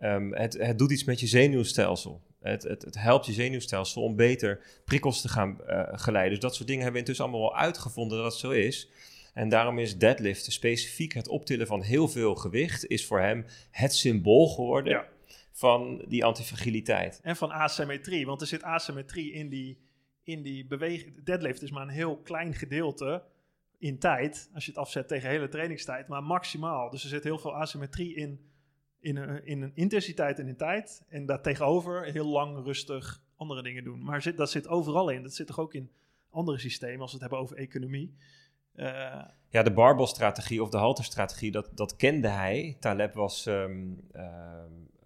Um, het, het doet iets met je zenuwstelsel. Het, het, het, helpt je zenuwstelsel om beter prikkels te gaan uh, geleiden. Dus dat soort dingen hebben we intussen allemaal wel uitgevonden dat het zo is. En daarom is deadliften, specifiek het optillen van heel veel gewicht, is voor hem het symbool geworden Ja. van die antifragiliteit. En van asymmetrie, want er zit asymmetrie in die, in die beweging. Deadlift is maar een heel klein gedeelte in tijd, als je het afzet tegen hele trainingstijd, maar maximaal. Dus er zit heel veel asymmetrie in, in, een, in een intensiteit en in tijd. En daartegenover heel lang rustig andere dingen doen. Maar zit, dat zit overal in. Dat zit toch ook in andere systemen, als we het hebben over economie. Uh, ja, de barbelstrategie of de halterstrategie, dat, dat kende hij. Taleb was uh,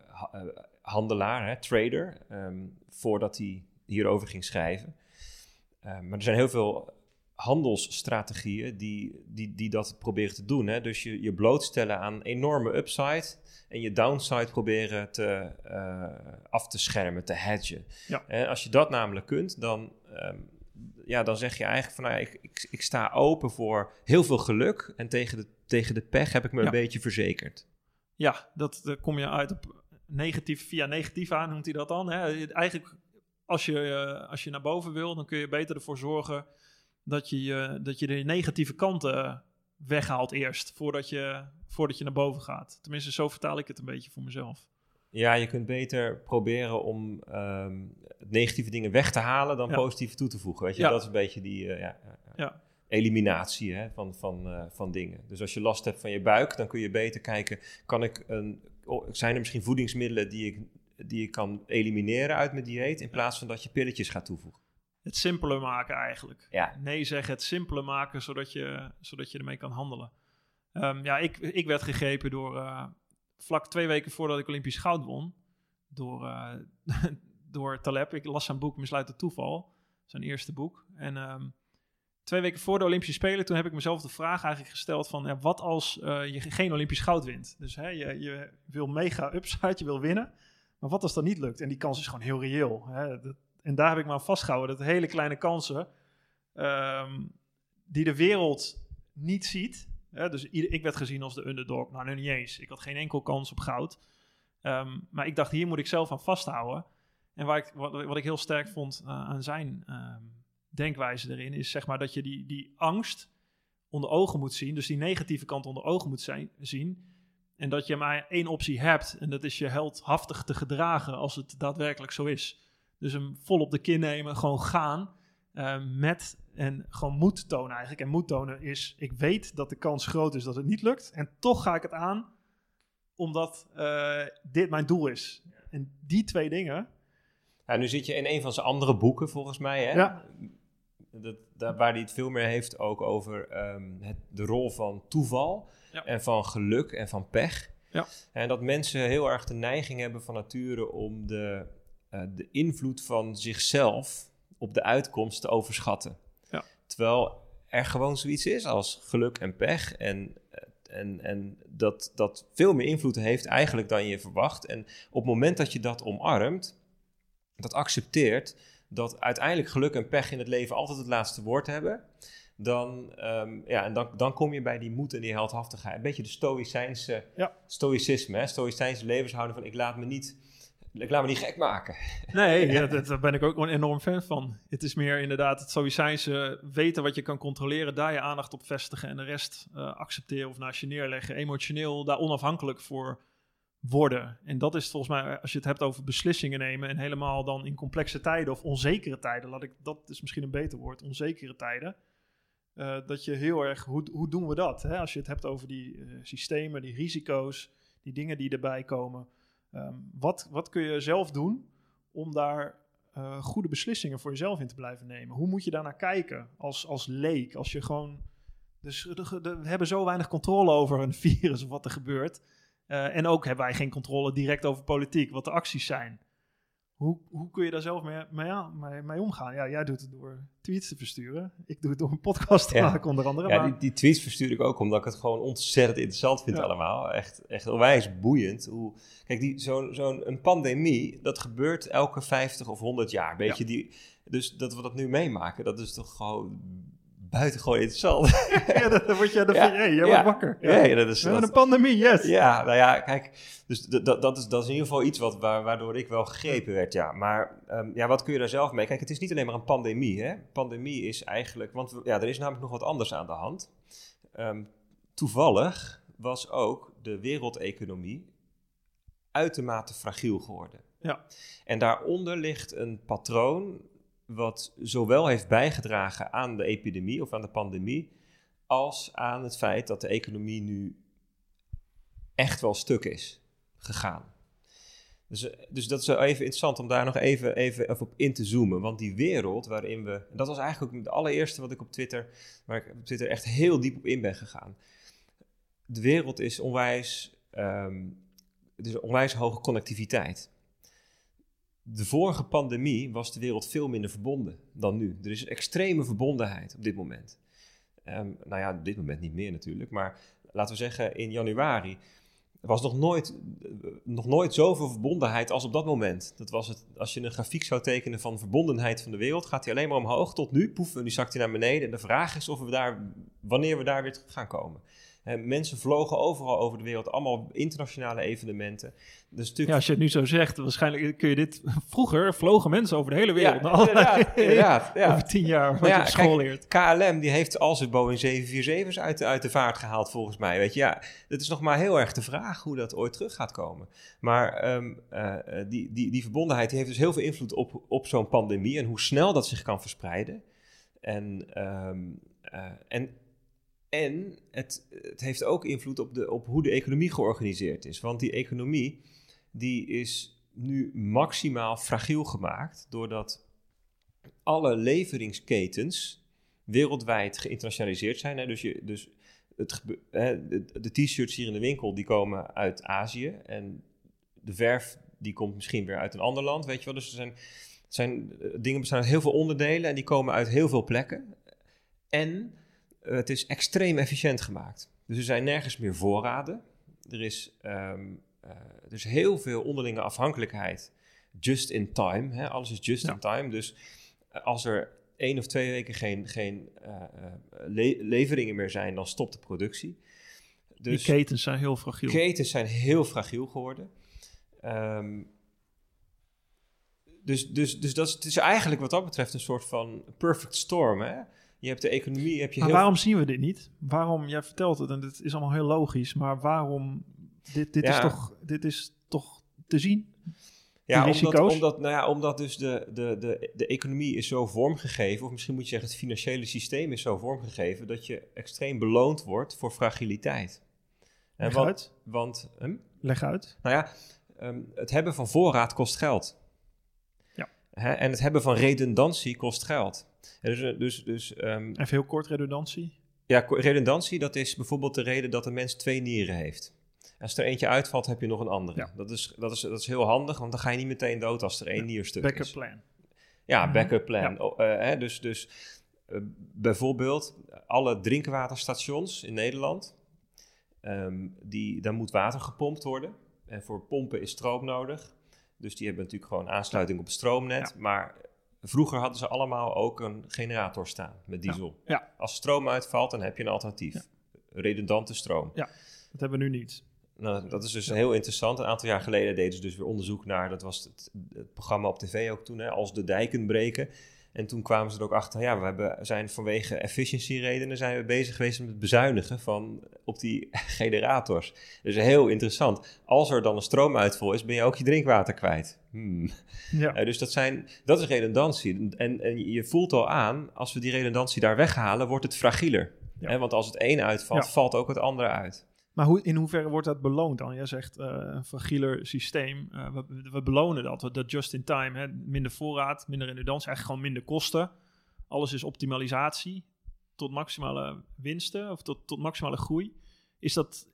ha, uh, handelaar, hè, trader, um, voordat hij hierover ging schrijven. maar er zijn heel veel handelsstrategieën die, die, die dat proberen te doen. Hè? Dus je, je blootstellen aan enorme upside en je downside proberen te, af te schermen, te hedgen. Ja. En als je dat namelijk kunt, dan... Um, ja, dan zeg je eigenlijk van nou, ik, ik, ik, sta open voor heel veel geluk. En tegen de, tegen de pech heb ik me Ja. een beetje verzekerd. Ja, dat kom je uit op negatief, via negatief aan, noemt hij dat dan. Hè? Eigenlijk, als je, eh, als je naar boven wil, dan kun je beter ervoor zorgen dat je, je- dat je de negatieve kanten weghaalt eerst, voordat je, voordat je naar boven gaat. Tenminste, zo vertaal ik het een beetje voor mezelf. Ja, je kunt beter proberen om ehm, negatieve dingen weg te halen dan Ja. positieve toe te voegen. Weet je, Ja. dat is een beetje die eh, ja, ja, eliminatie hè, van, van, eh, van dingen. Dus als je last hebt van je buik, dan kun je beter kijken, kan ik een, oh, zijn er misschien voedingsmiddelen die ik, die ik kan elimineren uit mijn dieet, in plaats van dat je pilletjes gaat toevoegen. Het simpeler maken eigenlijk. Nee zeggen, het simpeler maken, zodat je, zodat je ermee kan handelen. Ehm, ja, ik, ik werd gegrepen door, eh, vlak twee weken voordat ik Olympisch goud won, door, eh, door Taleb. Ik las zijn boek Misluit het Toeval, zijn eerste boek. En ehm, twee weken voor de Olympische Spelen, toen heb ik mezelf de vraag eigenlijk gesteld van, ja, wat als eh, je geen Olympisch goud wint? Dus hè, je, je wil mega upside, je wil winnen, maar wat als dat niet lukt? En die kans is gewoon heel reëel. Hè? En daar heb ik me aan vastgehouden, dat hele kleine kansen, ehm, die de wereld niet ziet. Hè? Dus ik werd gezien als de underdog, nou nu niet eens. Ik had geen enkel kans op goud. Ehm, maar ik dacht, hier moet ik zelf aan vasthouden. En waar ik, wat, wat ik heel sterk vond eh, aan zijn ehm, denkwijze erin, is zeg maar dat je die, die angst onder ogen moet zien. Dus die negatieve kant onder ogen moet zijn, zien. En dat je maar één optie hebt. En dat is je heldhaftig te gedragen als het daadwerkelijk zo is. Dus hem vol op de kin nemen, gewoon gaan. Eh, met en gewoon moed tonen eigenlijk. En moed tonen is, ik weet dat de kans groot is dat het niet lukt. En toch ga ik het aan, omdat eh, dit mijn doel is. En die twee dingen, Ja, nu zit je in een van zijn andere boeken, volgens mij. Hè? Ja. Dat, waar hij het veel meer heeft ook over ehm, het, de rol van toeval Ja. en van geluk en van pech. Ja. En dat mensen heel erg de neiging hebben van nature om de, eh, de invloed van zichzelf op de uitkomst te overschatten. Ja. Terwijl er gewoon zoiets is als geluk en pech. En, en, en dat, dat veel meer invloed heeft eigenlijk dan je verwacht. En op het moment dat je dat omarmt, dat accepteert dat uiteindelijk geluk en pech in het leven altijd het laatste woord hebben, dan, ehm, ja, en dan, dan kom je bij die moed en die heldhaftigheid. Een beetje de stoïcijnse Ja. stoïcisme, hè? stoïcijnse levenshouding van ik laat me niet, ik laat me niet gek maken. Nee, ja, dat, daar ben ik ook een enorm fan van. Het is meer inderdaad het Stoïcijnse weten wat je kan controleren, daar je aandacht op vestigen en de rest eh, accepteren of naast je neerleggen. Emotioneel daar onafhankelijk voor worden. En dat is volgens mij, als je het hebt over beslissingen nemen en helemaal dan in complexe tijden of onzekere tijden, laat ik, dat is misschien een beter woord, onzekere tijden. eh, dat je heel erg, hoe, hoe doen we dat? Hè? Als je het hebt over die eh, systemen, die risico's, die dingen die erbij komen. Ehm, wat, wat kun je zelf doen om daar eh, goede beslissingen voor jezelf in te blijven nemen? Hoe moet je daarnaar kijken als, als leek? Als je gewoon. Dus de- we hebben zo weinig controle over een virus of wat er gebeurt. Eh, en ook hebben wij geen controle direct over politiek, wat de acties zijn. Hoe, hoe kun je daar zelf mee, mee, aan- mee, mee omgaan? Ja, jij doet het door tweets te versturen. Ik doe het door een podcast te Ja. maken, onder andere. Ja, maar- die, die tweets verstuur ik ook omdat ik het gewoon ontzettend interessant vind Ja. allemaal. Echt, echt onwijs boeiend. Hoe, kijk, die, zo'n, zo'n een pandemie, dat gebeurt elke 50 of 100 jaar. Weet je, die, dus dat we dat nu meemaken, dat is toch gewoon buitengewoon interessant. ja, dan word je, Ja, vind je, hey, jij ja. wordt wakker. Ja, ja, dat is... We hebben dat- een pandemie, yes. Ja, nou ja, kijk, dus dat, dat, is, dat is in ieder geval iets wat, waar, waardoor ik wel gegrepen werd, ja. Maar ehm, ja, wat kun je daar zelf mee? Kijk, het is niet alleen maar een pandemie, hè. Pandemie is eigenlijk, want ja, er is namelijk nog wat anders aan de hand. Ehm, toevallig was ook de wereldeconomie uitermate fragiel geworden. Ja. En daaronder ligt een patroon wat zowel heeft bijgedragen aan de epidemie of aan de pandemie, als aan het feit dat de economie nu echt wel stuk is gegaan. Dus, eh, dus dat is even interessant om daar nog even, even, even op in te zoomen. Want die wereld waarin we. en Dat was eigenlijk ook het allereerste wat ik op Twitter. waar ik op Twitter echt heel diep op in ben gegaan. De wereld is onwijs. een onwijs hoge connectiviteit. De vorige pandemie was de wereld veel minder verbonden dan nu. Er is een extreme verbondenheid op dit moment. Ehm, nou ja, op dit moment niet meer natuurlijk, maar laten we zeggen in januari was nog nooit, eh, nog nooit zoveel verbondenheid als op dat moment. Dat was het, als je een grafiek zou tekenen van verbondenheid van de wereld, gaat die alleen maar omhoog tot nu. Poef, en nu zakt hij naar beneden. En de vraag is of we daar, wanneer we daar weer gaan komen. Mensen vlogen overal over de wereld, allemaal internationale evenementen. Dus natuurlijk Ja, als je het nu zo zegt, waarschijnlijk kun je dit... Vroeger vlogen mensen over de hele wereld. Ja, inderdaad, inderdaad, ja. Over tien jaar, wat ja, je op school leert. KLM die heeft al zijn Boeing 747's uit, de- uit de vaart gehaald, volgens mij. Weet je, ja, het is nog maar heel erg de vraag hoe dat ooit terug gaat komen. Maar ehm, eh, eh, die, die, die verbondenheid die heeft dus heel veel invloed op, op zo'n pandemie en hoe snel dat zich kan verspreiden. En, ehm, eh, en, en het, het heeft ook invloed op, de, op hoe de economie georganiseerd is. Want die economie die is nu maximaal fragiel gemaakt doordat alle leveringsketens wereldwijd geïnternationaliseerd zijn. Dus, je, dus het, de, t-shirts hier in de winkel die komen uit Azië en de verf die komt misschien weer uit een ander land, weet je wel. Dus er zijn, zijn eh, dingen bestaan uit heel veel onderdelen en die komen uit heel veel plekken. En het is extreem efficiënt gemaakt. Dus er zijn nergens meer voorraden. Er is, eh, er is heel veel onderlinge afhankelijkheid. Just in time. Hè? Alles is just Ja. in time. Dus eh, als er één of twee weken geen, geen eh, eh, le- leveringen meer zijn, dan stopt de productie. Dus die ketens zijn heel fragiel. ketens zijn heel fragiel geworden. Ehm, dus dus, dus dat is, het is eigenlijk wat dat betreft een soort van perfect storm. Hè? Je hebt de economie, heb je Maar heel waarom zien we dit niet? Waarom, jij vertelt het en dit is allemaal heel logisch, maar waarom, dit, dit, is, toch, dit is toch te zien? Ja, omdat, omdat, nou ja, omdat dus de, de, de, de economie is zo vormgegeven, of misschien moet je zeggen het financiële systeem is zo vormgegeven, dat je extreem beloond wordt voor fragiliteit. En Leg want, uit. want hm? Leg uit. nou ja, ehm, het hebben van voorraad kost geld. Ja. Hè, en het hebben van redundantie kost geld. Dus dus, dus ehm, Even heel kort redundantie. ja, redundantie, dat is bijvoorbeeld de reden dat een mens twee nieren heeft. Als er eentje uitvalt, heb je nog een andere. Ja. Dat, is, dat, is, dat is heel handig, want dan ga je niet meteen dood als er één Ja, nier stuk Backup is. plan. Ja, Mhm. backup plan. Ja. Oh, eh, hè, dus dus eh, bijvoorbeeld alle drinkwaterstations in Nederland, ehm, die, daar moet water gepompt worden. En voor pompen is stroom nodig. Dus die hebben natuurlijk gewoon aansluiting op het stroomnet. Maar vroeger hadden ze allemaal ook een generator staan met diesel. Ja. Als stroom uitvalt, dan heb je een alternatief. Redundante stroom. Dat hebben we nu niet. Nou, dat is dus heel interessant. Een aantal jaar geleden deden ze dus weer onderzoek naar, dat was het, het programma op tv ook toen, hè, als de dijken breken. En toen kwamen ze er ook achter, ja, we hebben, zijn vanwege efficiency redenen zijn we bezig geweest met het bezuinigen van, op die generators. Dus heel interessant. Als er dan een stroomuitval is, ben je ook je drinkwater kwijt. Hmm. Ja. Eh, dus dat, zijn, dat is redundantie. En, en je voelt al aan, als we die redundantie daar weghalen, wordt het fragieler. Ja. Hè, want als het een uitvalt, Ja. valt ook het andere uit. Maar hoe, in hoeverre wordt dat beloond dan? Jij zegt eh, een fragieler systeem. Eh, we, belonen dat. Dat just in time. Hè? Minder voorraad, minder redundantie, eigenlijk gewoon minder kosten. Alles is optimalisatie tot maximale winsten of tot, tot maximale groei. Is dat,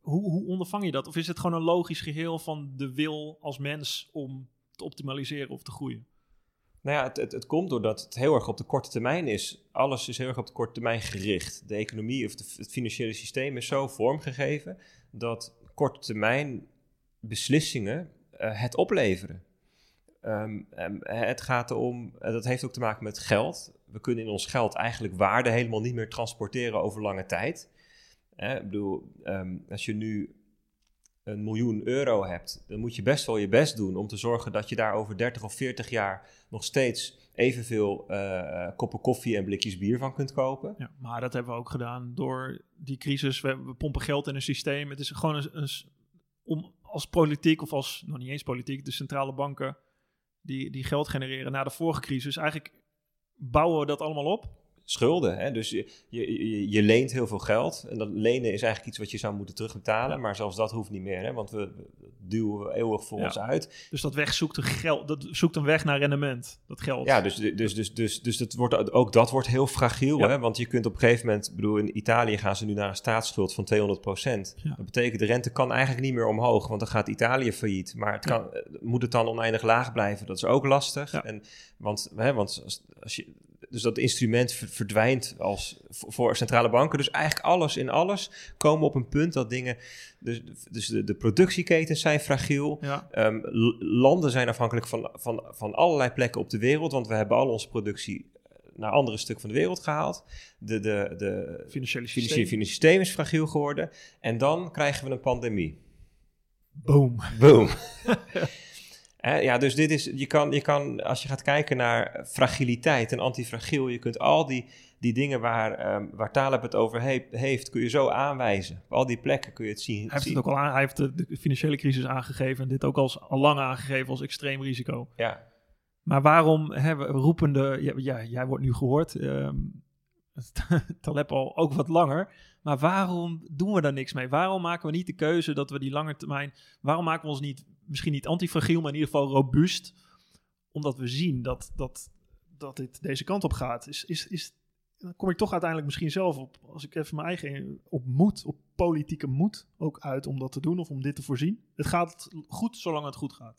hoe, hoe ondervang je dat? Of is het gewoon een logisch geheel van de wil als mens om te optimaliseren of te groeien? Nou ja, het, het, komt doordat het heel erg op de korte termijn is. Alles is heel erg op de korte termijn gericht. De economie of het financiële systeem is zo vormgegeven dat korte termijn beslissingen uh, het opleveren. Um, um, het gaat erom, uh, dat heeft ook te maken met geld. We kunnen in ons geld eigenlijk waarde helemaal niet meer transporteren over lange tijd. Uh, ik bedoel, um, als je nu een miljoen euro hebt, dan moet je best wel je best doen om te zorgen dat je daar over 30 of 40 jaar nog steeds evenveel uh, koppen koffie en blikjes bier van kunt kopen. Ja, maar dat hebben we ook gedaan door die crisis. We, pompen geld in een systeem. Het is gewoon een, een, om als politiek of als, nog niet eens politiek, de centrale banken die, die geld genereren na de vorige crisis. Eigenlijk bouwen we dat allemaal op schulden. Hè? Dus je, je, je, leent heel veel geld. En dat lenen is eigenlijk iets wat je zou moeten terugbetalen. Maar zelfs dat hoeft niet meer, hè? want we, duwen eeuwig voor ons uit. Dus dat weg zoekt een, geld, dat zoekt een weg naar rendement, dat geld. Ja, dus, dus, dus, dus, dus dat wordt, ook dat wordt heel fragiel. Hè? Want je kunt op een gegeven moment, bedoel, in Italië gaan ze nu naar een staatsschuld van 200 procent. Dat betekent de rente kan eigenlijk niet meer omhoog, want dan gaat Italië failliet. Maar het kan, moet het dan oneindig laag blijven? Dat is ook lastig. En, want, hè, want als, als je dus dat instrument verdwijnt als, voor centrale banken. Dus eigenlijk alles in alles komen op een punt dat dingen. Dus, dus de, de productieketens zijn fragiel. Ehm, landen zijn afhankelijk van, van, van allerlei plekken op de wereld. Want we hebben al onze productie eh, naar andere stukken van de wereld gehaald. De, de, de financiële systeem. financiële systeem is fragiel geworden. En dan krijgen we een pandemie. Boom. Boom. ja, dus dit is, je kan, je kan, als je gaat kijken naar fragiliteit en antifragiel, je kunt al die, die dingen waar, um, waar Taleb het over heeft, kun je zo aanwijzen. Op al die plekken kun je het zien. Hij heeft, het ook al aan, hij heeft de, financiële crisis aangegeven en dit ook als, al lang aangegeven als extreem risico. Ja. Maar waarom hebben we roepende, ja, jij wordt nu gehoord, um, Taleb al ook wat langer, maar waarom doen we daar niks mee? Waarom maken we niet de keuze dat we die lange termijn, waarom maken we ons niet misschien niet antifragiel, maar in ieder geval robuust. Omdat we zien dat, dat, dat dit deze kant op gaat. Is, is, is, dan kom ik toch uiteindelijk misschien zelf op, als ik even mijn eigen, op moed, op politieke moed ook uit om dat te doen of om dit te voorzien. Het gaat goed zolang het goed gaat.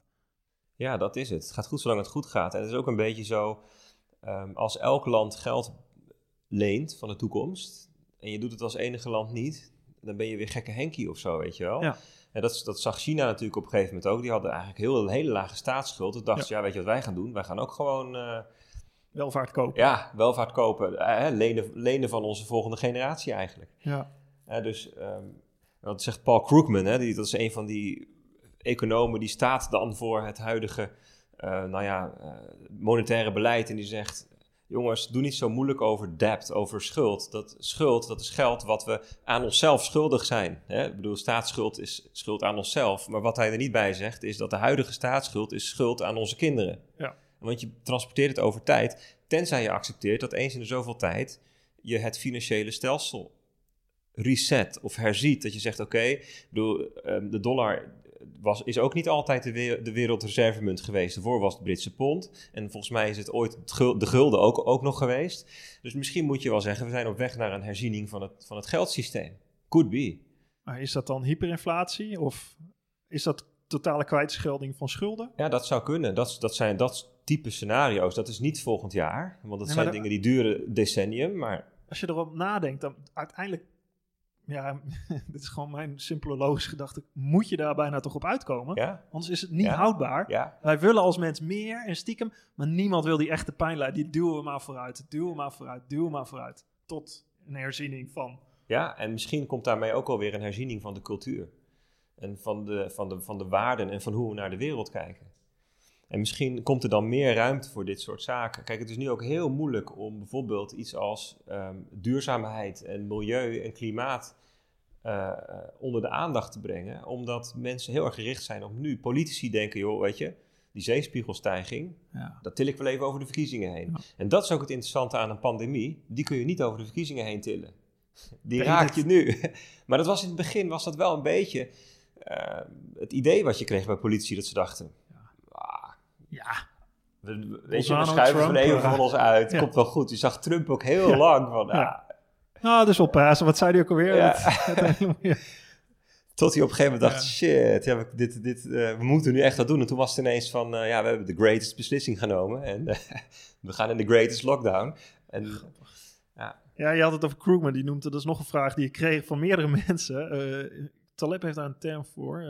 Ja, dat is het. Het gaat goed zolang het goed gaat. En het is ook een beetje zo, um, als elk land geld leent van de toekomst, en je doet het als enige land niet, dan ben je weer gekke Henkie of zo, weet je wel. Ja. En dat, dat zag China natuurlijk op een gegeven moment ook. Die hadden eigenlijk heel, een hele lage staatsschuld. Toen dachten ze, ja. weet je wat wij gaan doen? Wij gaan ook gewoon... Uh, welvaart kopen. Ja, welvaart kopen. Uh, lenen, lenen van onze volgende generatie eigenlijk. Ja. Uh, dus, um, wat zegt Paul Krugman, hè, die, dat is een van die economen... die staat dan voor het huidige nou ja, monetaire beleid. En die zegt, jongens, doe niet zo moeilijk over debt, over schuld. Dat schuld, dat is geld wat we aan onszelf schuldig zijn. Hè? Ik bedoel, staatsschuld is schuld aan onszelf. Maar wat hij er niet bij zegt, is dat de huidige staatsschuld is schuld aan onze kinderen. Ja. Want je transporteert het over tijd, tenzij je accepteert dat eens in de zoveel tijd je het financiële stelsel reset of herziet. Dat je zegt, oké, okay, ehm, de dollar was, is ook niet altijd de, de wereldreservemunt geweest. Daarvoor was het Britse pond. En volgens mij is het ooit de gulden ook, ook nog geweest. Dus misschien moet je wel zeggen, we zijn op weg naar een herziening van het, van het geldsysteem. Could be. Maar is dat dan hyperinflatie of is dat totale kwijtschelding van schulden? Ja, dat zou kunnen. Dat, dat zijn dat type scenario's. Dat is niet volgend jaar, want dat zijn dingen die duren decennium. Maar als je erop nadenkt, dan uiteindelijk ja, dit is gewoon mijn simpele logische gedachte. Moet je daar bijna toch op uitkomen? Ja. Anders is het niet houdbaar. Ja. Wij willen als mens meer en stiekem, maar niemand wil die echte pijnlijn. Die duwen we maar vooruit, duwen we maar vooruit, duwen we maar vooruit. Tot een herziening van. Ja, en misschien komt daarmee ook alweer een herziening van de cultuur. En van de, van, de, van de waarden en van hoe we naar de wereld kijken. En misschien komt er dan meer ruimte voor dit soort zaken. Kijk, het is nu ook heel moeilijk om bijvoorbeeld iets als um, duurzaamheid en milieu en klimaat uh, onder de aandacht te brengen. Omdat mensen heel erg gericht zijn op nu. Politici denken, joh, weet je, die zeespiegelstijging, ja. dat til ik wel even over de verkiezingen heen. En dat is ook het interessante aan een pandemie. Die kun je niet over de verkiezingen heen tillen. Die raakt je nu. maar dat was in het begin was dat wel een beetje uh, het idee wat je kreeg bij politici. Dat ze dachten, ja. We, weet je, we schuiven van even van ons uit. Ja. Komt wel goed. Je zag Trump ook heel lang van... Ja. Nou, dus op Pasen. Wat zei hij ook alweer? Ja. Tot hij op een gegeven moment dacht, shit, ja, we, dit, dit, eh, we moeten nu echt wat doen. En toen was het ineens van, eh, ja, we hebben de greatest beslissing genomen. En eh, we gaan in de greatest lockdown. En ja, Ja, je had het over Krugman, die noemde, dat is nog een vraag die ik kreeg van meerdere mensen. Eh Taleb heeft daar een term voor.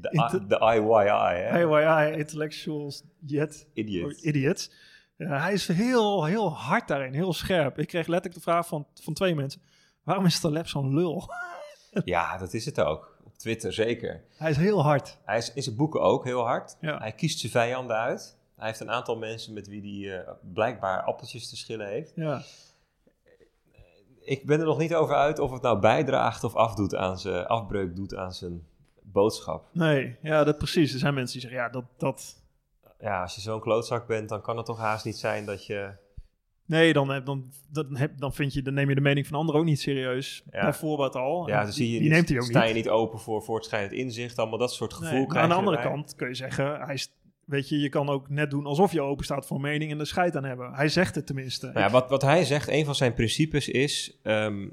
De, de IYI, hè? IYI, Intellectuals Yet Idiot. Idiots. Ja, hij is heel, heel hard daarin, heel scherp. Ik kreeg letterlijk de vraag van, van twee mensen. Waarom is Taleb zo'n lul? Ja, dat is het ook. Op Twitter zeker. hij is heel hard. Hij is in zijn boeken ook heel hard. Ja. Hij kiest zijn vijanden uit. Hij heeft een aantal mensen met wie hij eh, blijkbaar appeltjes te schillen heeft. Ja. Ik ben er nog niet over uit of het nou bijdraagt of afdoet aan zijn, afbreuk doet aan zijn boodschap. Nee, ja, dat precies. Er zijn mensen die zeggen, ja, dat... dat Ja, als je zo'n klootzak bent, dan kan het toch haast niet zijn dat je... nee, dan, heb- dan, dan, heb, dan, vind je, dan neem je de mening van anderen ook niet serieus. Ja. Bijvoorbeeld al. Ja, dan zie je die niet, neemt hij ook sta niet. je niet open voor voortschrijdend inzicht, allemaal dat soort gevoel Nee, aan de andere erbij. kant kun je zeggen, hij is, weet je, je kan ook net doen alsof je open staat voor mening en er scheid aan hebben. Hij zegt het tenminste. Nou ja, wat, wat hij zegt, een van zijn principes is: ehm,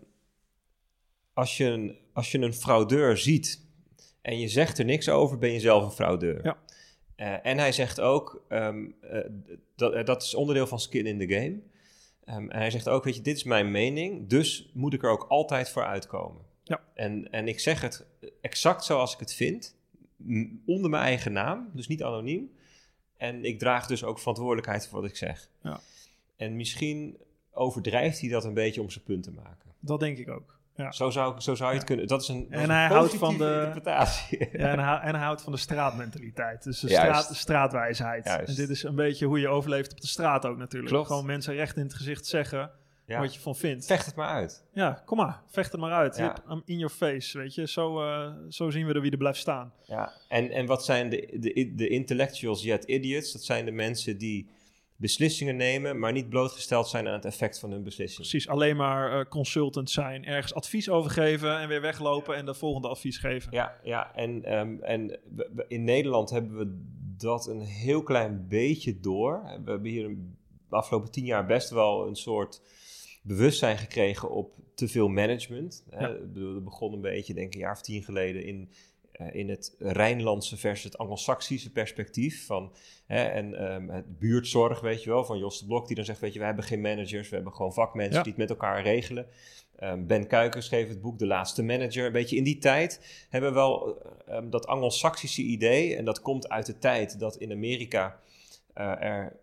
als, je een, als je een fraudeur ziet en je zegt er niks over, ben je zelf een fraudeur. Ja. Eh, en hij zegt ook: ehm, eh, dat, eh, dat is onderdeel van skin in the game. Ehm, en hij zegt ook: Weet je, dit is mijn mening, dus moet ik er ook altijd voor uitkomen. Ja. En, en ik zeg het exact zoals ik het vind, onder mijn eigen naam, dus niet anoniem. En ik draag dus ook verantwoordelijkheid voor wat ik zeg. Ja. En misschien overdrijft hij dat een beetje om zijn punt te maken. Dat denk ik ook. Ja. Zo zou, zo zou je het kunnen. Dat is een, dat En is hij houdt van de- interpretatie. Ja, en, hij, en hij houdt van de straatmentaliteit. Dus de straat, straatwijsheid. Juist. En dit is een beetje hoe je overleeft op de straat ook natuurlijk. Klopt. Gewoon mensen recht in het gezicht zeggen Ja. wat je van vindt. Vecht het maar uit. Ja, kom maar. Vecht het maar uit. Ja. Hem in your face, weet je. Zo, eh, zo zien we er wie er blijft staan. Ja. En, en wat zijn de, de, de intellectuals yet idiots? Dat zijn de mensen die beslissingen nemen, maar niet blootgesteld zijn aan het effect van hun beslissing. Precies, alleen maar eh, consultant zijn. Ergens advies overgeven en weer weglopen en de volgende advies geven. Ja, ja en, ehm, en we- we- in Nederland hebben we dat een heel klein beetje door. We hebben hier een- de afgelopen tien jaar best wel een soort bewustzijn gekregen op te veel management. Hè. Ja. Ik bedoel, Dat begon een beetje, denk ik, een jaar of tien geleden in, in het Rijnlandse versus het Anglo-Saxische perspectief. Van, hè, en ehm, het buurtzorg, weet je wel, van Jos de Blok, die dan zegt, weet je, we hebben geen managers, we hebben gewoon vakmensen Ja. die het met elkaar regelen. Ehm, ben Kuiken schreef het boek De Laatste Manager. Een beetje in die tijd hebben we wel eh, ehm, dat Anglo-Saxische idee. En dat komt uit de tijd dat in Amerika eh, er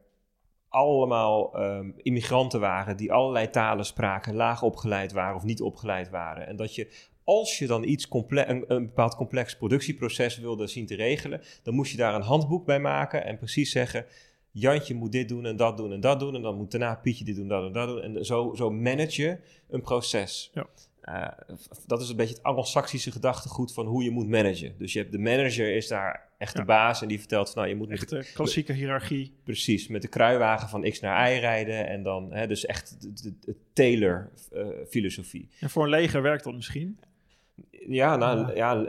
allemaal immigranten waren die allerlei talen spraken, laag opgeleid waren of niet opgeleid waren. En dat je, als je dan iets comple- een, een bepaald complex productieproces wilde zien te regelen, dan moest je daar een handboek bij maken en precies zeggen. Jantje moet dit doen en dat doen en dat doen. En dan moet daarna Pietje dit doen, dat doen, dat doen. En zo, zo manage je een proces. Ja. Eh, dat is een beetje het Anglo-Saxische gedachtegoed van hoe je moet managen. Dus je hebt de manager is daar echt de Ja. baas en die vertelt van nou je moet met de Echt klassieke hiërarchie. Precies, met de kruiwagen van X naar Y rijden en dan, hè, dus echt de, de, de Taylor-filosofie. En voor een leger werkt dat misschien. Ja, nou, Ja.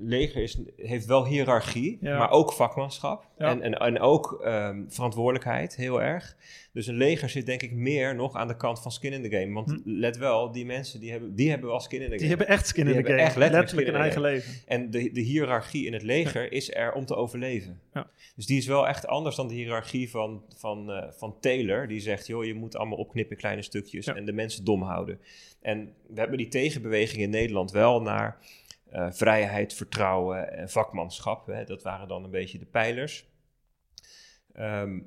leger is, heeft wel hiërarchie, Ja. maar ook vakmanschap Ja. en, en, en ook ehm, verantwoordelijkheid, heel erg. Dus een leger zit denk ik meer nog aan de kant van skin in the game. Want Hm. let wel, die mensen die hebben, die hebben wel skin in the game. Die hebben echt skin in de hebben game. echt letterlijk letterlijk een in eigen leven. En de, de hiërarchie in het leger is er om te overleven. Ja. Dus die is wel echt anders dan de hiërarchie van, van, eh, van Taylor. Die zegt, joh, je moet allemaal opknippen in kleine stukjes en de mensen dom houden. En we hebben die tegenbeweging in Nederland wel naar eh, vrijheid, vertrouwen en vakmanschap. Hè. Dat waren dan een beetje de pijlers. Ehm,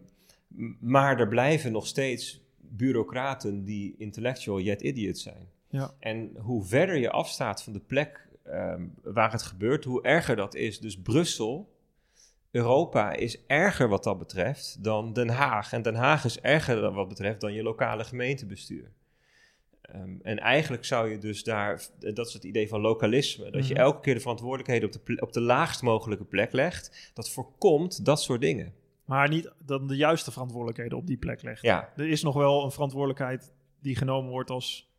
maar er blijven nog steeds bureaucraten die intellectual yet idiots zijn. Ja. En hoe verder je afstaat van de plek ehm, waar het gebeurt, hoe erger dat is. Dus Brussel, Europa is erger wat dat betreft dan Den Haag. En Den Haag is erger wat betreft dan je lokale gemeentebestuur. Ehm, en eigenlijk zou je dus daar, dat is het idee van lokalisme, dat je Mhm. elke keer de verantwoordelijkheden op de, op de laagst mogelijke plek legt. Dat voorkomt dat soort dingen. Maar niet dan de juiste verantwoordelijkheden op die plek legt. Ja, Er is nog wel een verantwoordelijkheid die genomen wordt als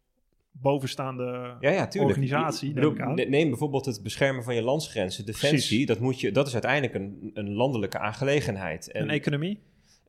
bovenstaande Ja, ja, organisatie, neem bedoel, Neem bijvoorbeeld het beschermen van je landsgrenzen. Defensie, Precies. dat, moet je, dat is uiteindelijk een, een landelijke aangelegenheid. een economie.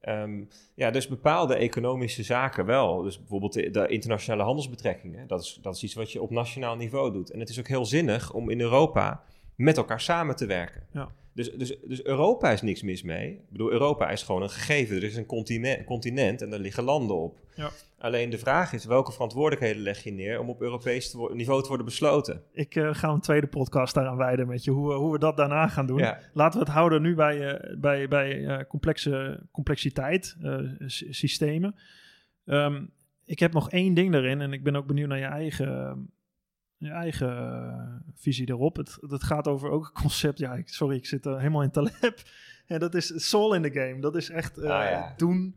Ehm, ja, dus bepaalde economische zaken wel. Dus bijvoorbeeld de, internationale handelsbetrekkingen. Dat is, dat is iets wat je op nationaal niveau doet. En het is ook heel zinnig om in Europa met elkaar samen te werken. Ja. Dus, dus, dus Europa is niks mis mee. Ik bedoel, Europa is gewoon een gegeven. Er is een continent, continent en daar liggen landen op. Ja. Alleen de vraag is, welke verantwoordelijkheden leg je neer om op Europees te niveau te worden besloten? Ik uh, ga een tweede podcast daaraan wijden met je, hoe, hoe we dat daarna gaan doen. Ja. Laten we het houden nu bij, uh, bij, bij uh, complexe complexiteit, systemen. Um, ik heb nog één ding erin en ik ben ook benieuwd naar je eigen, je eigen visie erop. Het, het gaat over ook een concept, ja, ik, sorry, ik zit er helemaal in Taleb. En dat is soul in the game. Dat is echt Ah, ja. doen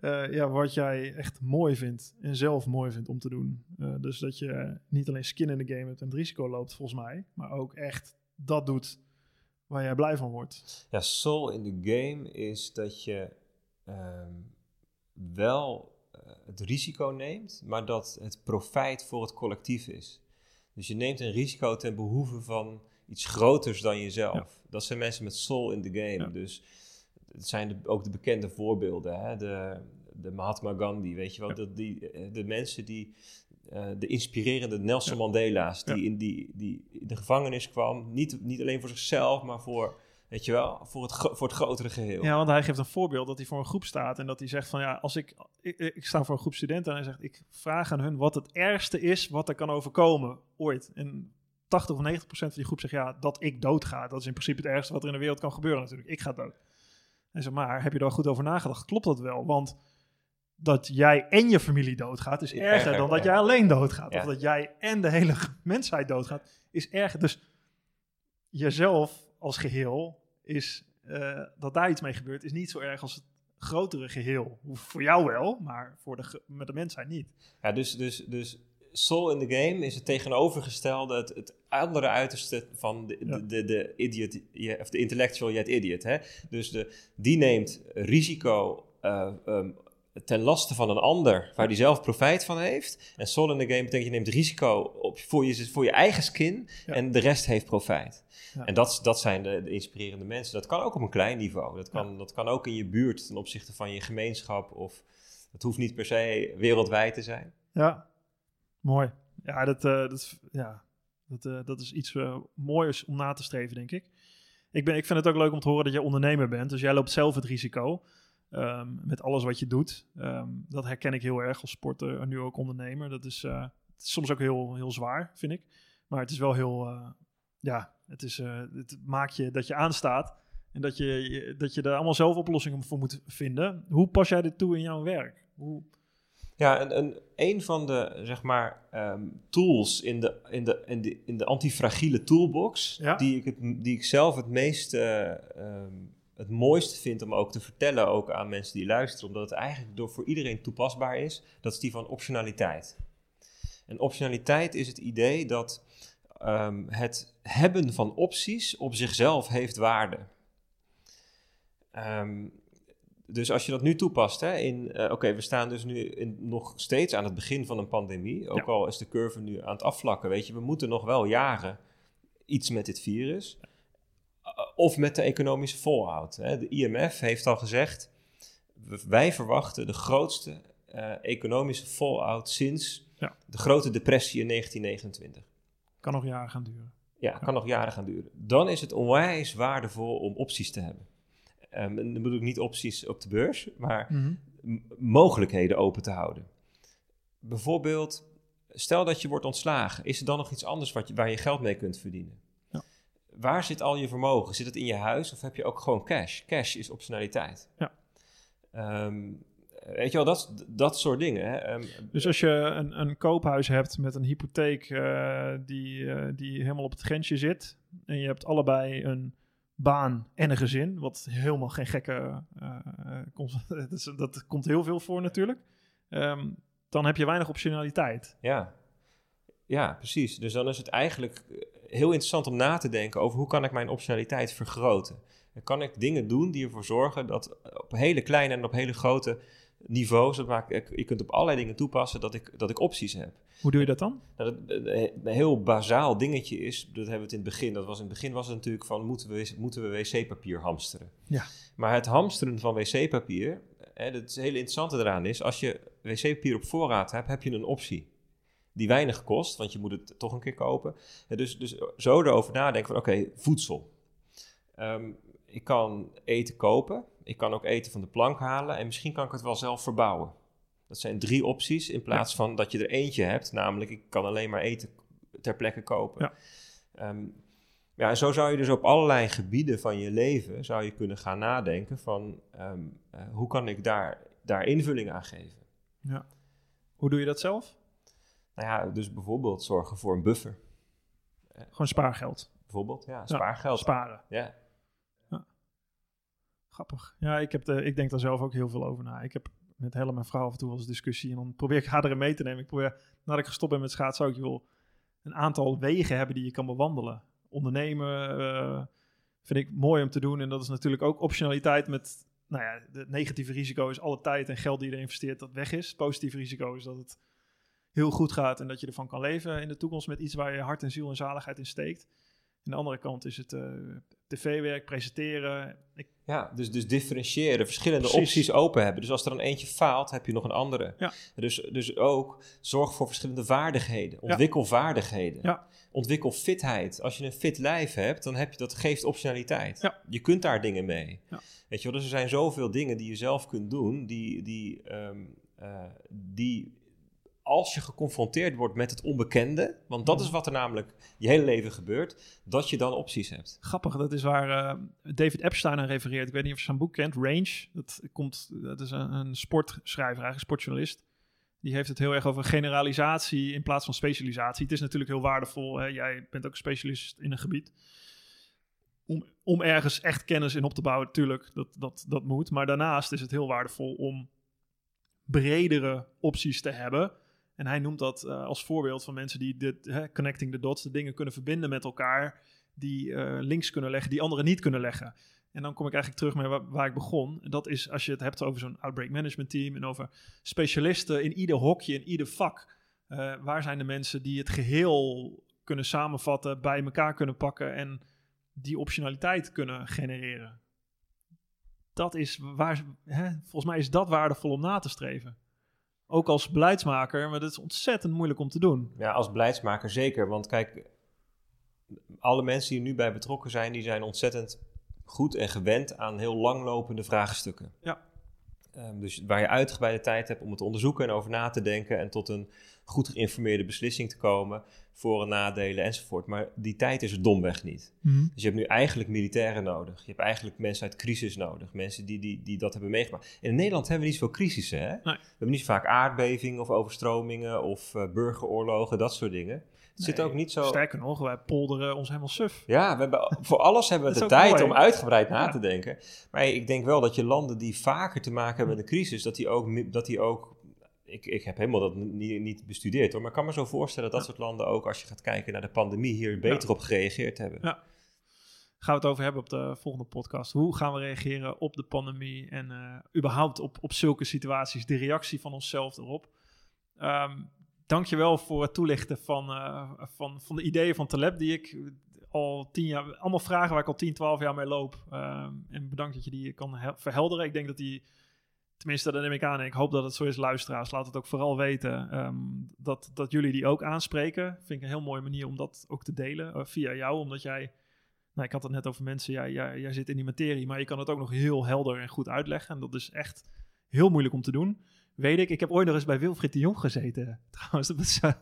uh, ja, wat jij echt mooi vindt en zelf mooi vindt om te doen. Uh, dus dat je niet alleen skin in de game hebt en het risico loopt, volgens mij, maar ook echt dat doet waar jij blij van wordt. Ja, soul in the game is dat je um, wel het risico neemt, maar dat het profijt voor het collectief is. Dus je neemt een risico ten behoeve van iets groters dan jezelf. Ja. Dat zijn mensen met soul in the game. Ja. Dus het zijn de, ook de bekende voorbeelden. Hè? De, de Mahatma Gandhi, weet je wel. Ja. Dat die, de mensen die, uh, de inspirerende Nelson. Mandela's, die, in die, die in de gevangenis kwam. Niet, niet alleen voor zichzelf, maar voor, weet je wel, voor het, voor het grotere geheel. Ja, want hij geeft een voorbeeld dat hij voor een groep staat. En dat hij zegt van, ja, als ik, ik, ik sta voor een groep studenten. En hij zegt, ik vraag aan hun wat het ergste is wat er kan overkomen ooit. En 80 of 90 procent van die groep zegt, ja, dat ik doodga. Dat is in principe het ergste wat er in de wereld kan gebeuren natuurlijk. Ik ga dood. En zeg maar, heb je daar goed over nagedacht? Klopt dat wel? Want dat jij en je familie doodgaat is erger, Erger, dan dat jij alleen doodgaat. Ja. Of dat jij en de hele mensheid doodgaat, is erger. Dus jezelf als geheel is, eh, dat daar iets mee gebeurt, is niet zo erg als het grotere geheel. Voor jou wel, maar voor de, met de mensheid niet. Ja, dus, dus, dus soul in the game is het tegenovergestelde, het, het andere uiterste van de, Ja. de, de, de idiot, je- of de intellectual yet idiot. Hè? Dus de, die neemt risico eh, ehm, ten laste van een ander, waar die zelf profijt van heeft. En soul in the game betekent je neemt risico op, voor, je, voor je eigen skin Ja. en de rest heeft profijt. Ja. En dat, dat zijn de, de inspirerende mensen. Dat kan ook op een klein niveau. Dat kan, dat kan ook in je buurt ten opzichte van je gemeenschap. Of het hoeft niet per se wereldwijd te zijn. Ja, mooi. Ja, dat, eh, dat, is- ja, dat, eh, dat is iets eh, moois om na te streven, denk ik. Ik, ben, ik vind het ook leuk om te horen dat je ondernemer bent. Dus jij loopt zelf het risico ehm, met alles wat je doet. Ehm, dat herken ik heel erg als sporter en nu ook ondernemer. Dat is, eh, het is soms ook heel, heel zwaar, vind ik. Maar het is wel heel, eh, ja, het, is, eh, het maakt je dat je aanstaat. En dat je, je- dat je er allemaal zelf oplossingen voor moet vinden. Hoe pas jij dit toe in jouw werk? Hoe, Ja, een, een, een van de zeg maar, ehm, tools in de, in de, in de, in de antifragiele toolbox, Ja. die, ik het, die ik zelf het meest het mooiste vind om ook te vertellen, ook aan mensen die luisteren, omdat het eigenlijk door voor iedereen toepasbaar is, dat is die van optionaliteit. En optionaliteit is het idee dat ehm, het hebben van opties op zichzelf heeft waarde. Ehm, dus als je dat nu toepast, hè, in, eh, oké, we staan dus nu in, nog steeds aan het begin van een pandemie, ook Ja. al is de curve nu aan het afvlakken, weet je, we moeten nog wel jaren iets met dit virus, of met de economische fallout. De IMF heeft al gezegd, wij verwachten de grootste eh, economische fallout sinds Ja. de grote depressie in 1929. kan nog jaren gaan duren. Ja, kan nog jaren gaan duren. Dan is het onwijs waardevol om opties te hebben. Ehm, en dan bedoel ik niet opties op de beurs, maar m- mogelijkheden open te houden. Bijvoorbeeld, stel dat je wordt ontslagen. Is er dan nog iets anders wat je, waar je geld mee kunt verdienen? Waar zit al je vermogen? Zit het in je huis of heb je ook gewoon cash? Cash is optionaliteit. Ja. Ehm, weet je wel, dat, dat soort dingen. Hè? Ehm, Dus als je een, een koophuis hebt met een hypotheek eh, die, eh, die helemaal op het grensje zit. En je hebt allebei een baan en een gezin. Wat helemaal geen gekke. eh, dat, is- dat komt heel veel voor natuurlijk. Ehm, dan heb je weinig optionaliteit. Ja. ja, precies. Dus dan is het eigenlijk heel interessant om na te denken over hoe kan ik mijn optionaliteit vergroten. En kan ik dingen doen die ervoor zorgen dat op hele kleine en op hele grote niveaus, dat maakt, je kunt op allerlei dingen toepassen, dat ik, dat ik opties heb. Hoe doe je dat dan? Nou, dat, een heel bazaal dingetje is, dat hebben we het in het begin, dat was in het begin was het natuurlijk van moeten we, moeten we wc-papier hamsteren. Ja. Maar het hamsteren van wc-papier hè, het hele interessante eraan is, als je wc-papier op voorraad hebt, heb je een optie die weinig kost, want je moet het toch een keer kopen. Dus, dus zo erover nadenken van, oké, voedsel. Ehm, ik kan eten kopen, ik kan ook eten van de plank halen en misschien kan ik het wel zelf verbouwen. Dat zijn drie opties in plaats van dat je er eentje hebt, namelijk ik kan alleen maar eten ter plekke kopen. Ja. Ehm, ja, en zo zou je dus op allerlei gebieden van je leven zou je kunnen gaan nadenken van ehm, eh, hoe kan ik daar, daar invulling aan geven. Ja. Hoe doe je dat zelf? Nou ja, dus bijvoorbeeld zorgen voor een buffer. Gewoon spaargeld. Bijvoorbeeld, ja, spaargeld. Sparen. ja. Grappig. Ja, ik, heb de, ik denk daar zelf ook heel veel over na. Ik heb met Helle, mijn vrouw, af en toe wel eens discussie. En dan probeer ik haar erin mee te nemen. Ik probeer, nadat ik gestopt ben met schaatsen, ook wil een aantal wegen hebben die je kan bewandelen. Ondernemen eh, vind ik mooi om te doen. En dat is natuurlijk ook optionaliteit met... Nou ja, het negatieve risico is alle tijd en geld die je er investeert dat weg is. Het positieve risico is dat het heel goed gaat en dat je ervan kan leven in de toekomst met iets waar je hart en ziel en zaligheid in steekt. En de andere kant is het eh, tv-werk, presenteren. Ik, Ja, dus, dus differentiëren, verschillende Precies. opties open hebben. Dus als er dan eentje faalt, heb je nog een andere. Ja. Dus, dus ook zorg voor verschillende vaardigheden. Ontwikkel vaardigheden. Ja. Ontwikkel fitheid. Als je een fit lijf hebt, dan heb je dat geeft optionaliteit. Ja. Je kunt daar dingen mee. Ja. Weet je wel, dus er zijn zoveel dingen die je zelf kunt doen, die, die, ehm, eh, die als je geconfronteerd wordt met het onbekende, want dat Mhm. is wat er namelijk je hele leven gebeurt, dat je dan opties hebt. grappig, dat is waar eh, David Epstein aan refereert. Ik weet niet of je zijn boek kent, Range. Dat, komt, dat is een, een sportschrijver, eigenlijk sportjournalist. Die heeft het heel erg over generalisatie in plaats van specialisatie. Het is natuurlijk heel waardevol. Hè? Jij bent ook specialist in een gebied. Om, om ergens echt kennis in op te bouwen, natuurlijk, dat, dat, dat moet. Maar daarnaast is het heel waardevol om bredere opties te hebben. En hij noemt dat eh, als voorbeeld van mensen die dit, hè, connecting the dots, de dingen kunnen verbinden met elkaar, die eh, links kunnen leggen, die anderen niet kunnen leggen. En dan kom ik eigenlijk terug waar, waar ik begon. En dat is als je het hebt over zo'n outbreak management team en over specialisten in ieder hokje, in ieder vak. Eh, waar zijn de mensen die het geheel kunnen samenvatten, bij elkaar kunnen pakken en die optionaliteit kunnen genereren? Dat is waar, hè, volgens mij is dat waardevol om na te streven. Ook als beleidsmaker, maar dat is ontzettend moeilijk om te doen. Ja, als beleidsmaker zeker. Want kijk, alle mensen die er nu bij betrokken zijn, die zijn ontzettend goed en gewend aan heel langlopende vraagstukken. Ja. Ehm, dus waar je uitgebreide tijd hebt om het te onderzoeken en over na te denken en tot een goed geïnformeerde beslissing te komen, voor- en nadelen enzovoort. Maar die tijd is er domweg niet. Dus je hebt nu eigenlijk militairen nodig. Je hebt eigenlijk mensen uit crisis nodig. Mensen die, die, die dat hebben meegemaakt. In Nederland hebben we niet zoveel crisissen. Hè? We hebben niet zo vaak aardbevingen of overstromingen of eh, burgeroorlogen, dat soort dingen. Het zit ook niet zo... Sterker nog, wij polderen ons helemaal suf. Ja, we hebben, voor alles hebben we de tijd mooi. om uitgebreid na Ja. te denken. Maar ik denk wel dat je landen die vaker te maken hebben met een crisis, dat die ook... Dat die ook ik, ik heb helemaal dat niet, niet bestudeerd hoor, maar ik kan me zo voorstellen dat dat soort landen ook, als je gaat kijken naar de pandemie, hier beter op gereageerd hebben. Ja. Gaan we het over hebben op de volgende podcast. Hoe gaan we reageren op de pandemie en eh, überhaupt op, op zulke situaties, de reactie van onszelf erop. Ehm dankjewel voor het toelichten van, eh, van, van de ideeën van Taleb, die ik al tien jaar, allemaal vragen waar ik al 10, 12 jaar mee loop. Ehm, en bedankt dat je die kan hel- verhelderen. Ik denk dat die, tenminste dat neem ik aan en ik hoop dat het zo is, luisteraars. Laat het ook vooral weten ehm, dat, dat jullie die ook aanspreken. Vind ik een heel mooie manier om dat ook te delen eh, via jou, omdat jij nou, ik had het net over mensen, jij, jij, jij zit in die materie, maar je kan het ook nog heel helder en goed uitleggen. En dat is echt heel moeilijk om te doen. Weet ik, ik heb ooit nog eens bij Wilfried de Jong gezeten, trouwens, dat is, eh,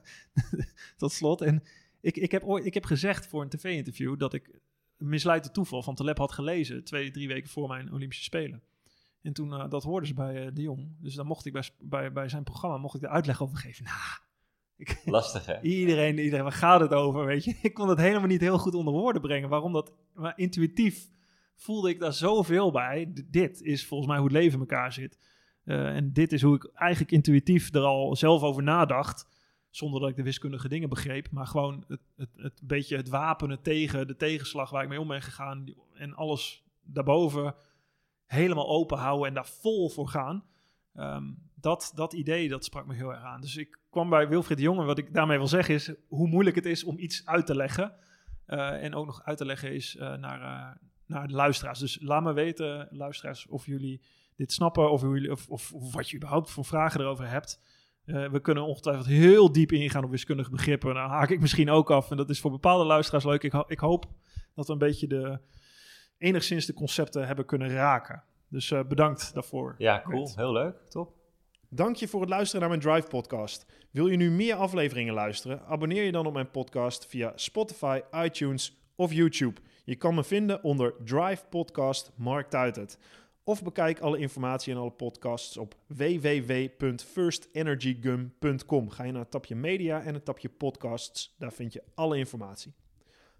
tot slot. En ik, ik, heb ooit, ik heb gezegd voor een tv-interview dat ik misleid toeval van Taleb had gelezen, twee, drie weken voor mijn Olympische Spelen. En toen, eh, dat hoorden ze bij eh, de Jong. Dus dan mocht ik bij, bij, bij zijn programma, mocht ik de uitleg over geven. Nou, ik, Lastig hè? Iedereen, iedereen, waar gaat het over, weet je? Ik kon het helemaal niet heel goed onder woorden brengen. Waarom dat, maar intuïtief voelde ik daar zoveel bij. D- dit is volgens mij hoe het leven in elkaar zit. Eh, en dit is hoe ik eigenlijk intuïtief er al zelf over nadacht. Zonder dat ik de wiskundige dingen begreep. Maar gewoon het, het, het beetje het wapenen tegen de tegenslag waar ik mee om ben gegaan. En alles daarboven helemaal open houden en daar vol voor gaan. Ehm, dat, dat idee, dat sprak me heel erg aan. Dus ik kwam bij Wilfried de Jong en wat ik daarmee wil zeggen is hoe moeilijk het is om iets uit te leggen. Eh, en ook nog uit te leggen is eh, naar, eh, naar de luisteraars. Dus laat me weten, luisteraars, of jullie dit snappen of, jullie, of, of, wat je überhaupt voor vragen erover hebt. We kunnen ongetwijfeld heel diep ingaan op wiskundige begrippen. Nou haak ik misschien ook af. En dat is voor bepaalde luisteraars leuk. Ik, ik hoop dat we een beetje de, enigszins de concepten hebben kunnen raken. Dus eh, bedankt daarvoor. Ja, cool. Heel leuk. Top. Dank je voor het luisteren naar mijn Drive podcast. Wil je nu meer afleveringen luisteren? Abonneer je dan op mijn podcast via Spotify, iTunes of YouTube. Je kan me vinden onder Drive Podcast Mark Tuitert. Of bekijk alle informatie en alle podcasts op www.firstenergygum.com. Ga je naar het tapje media en het tapje podcasts. Daar vind je alle informatie.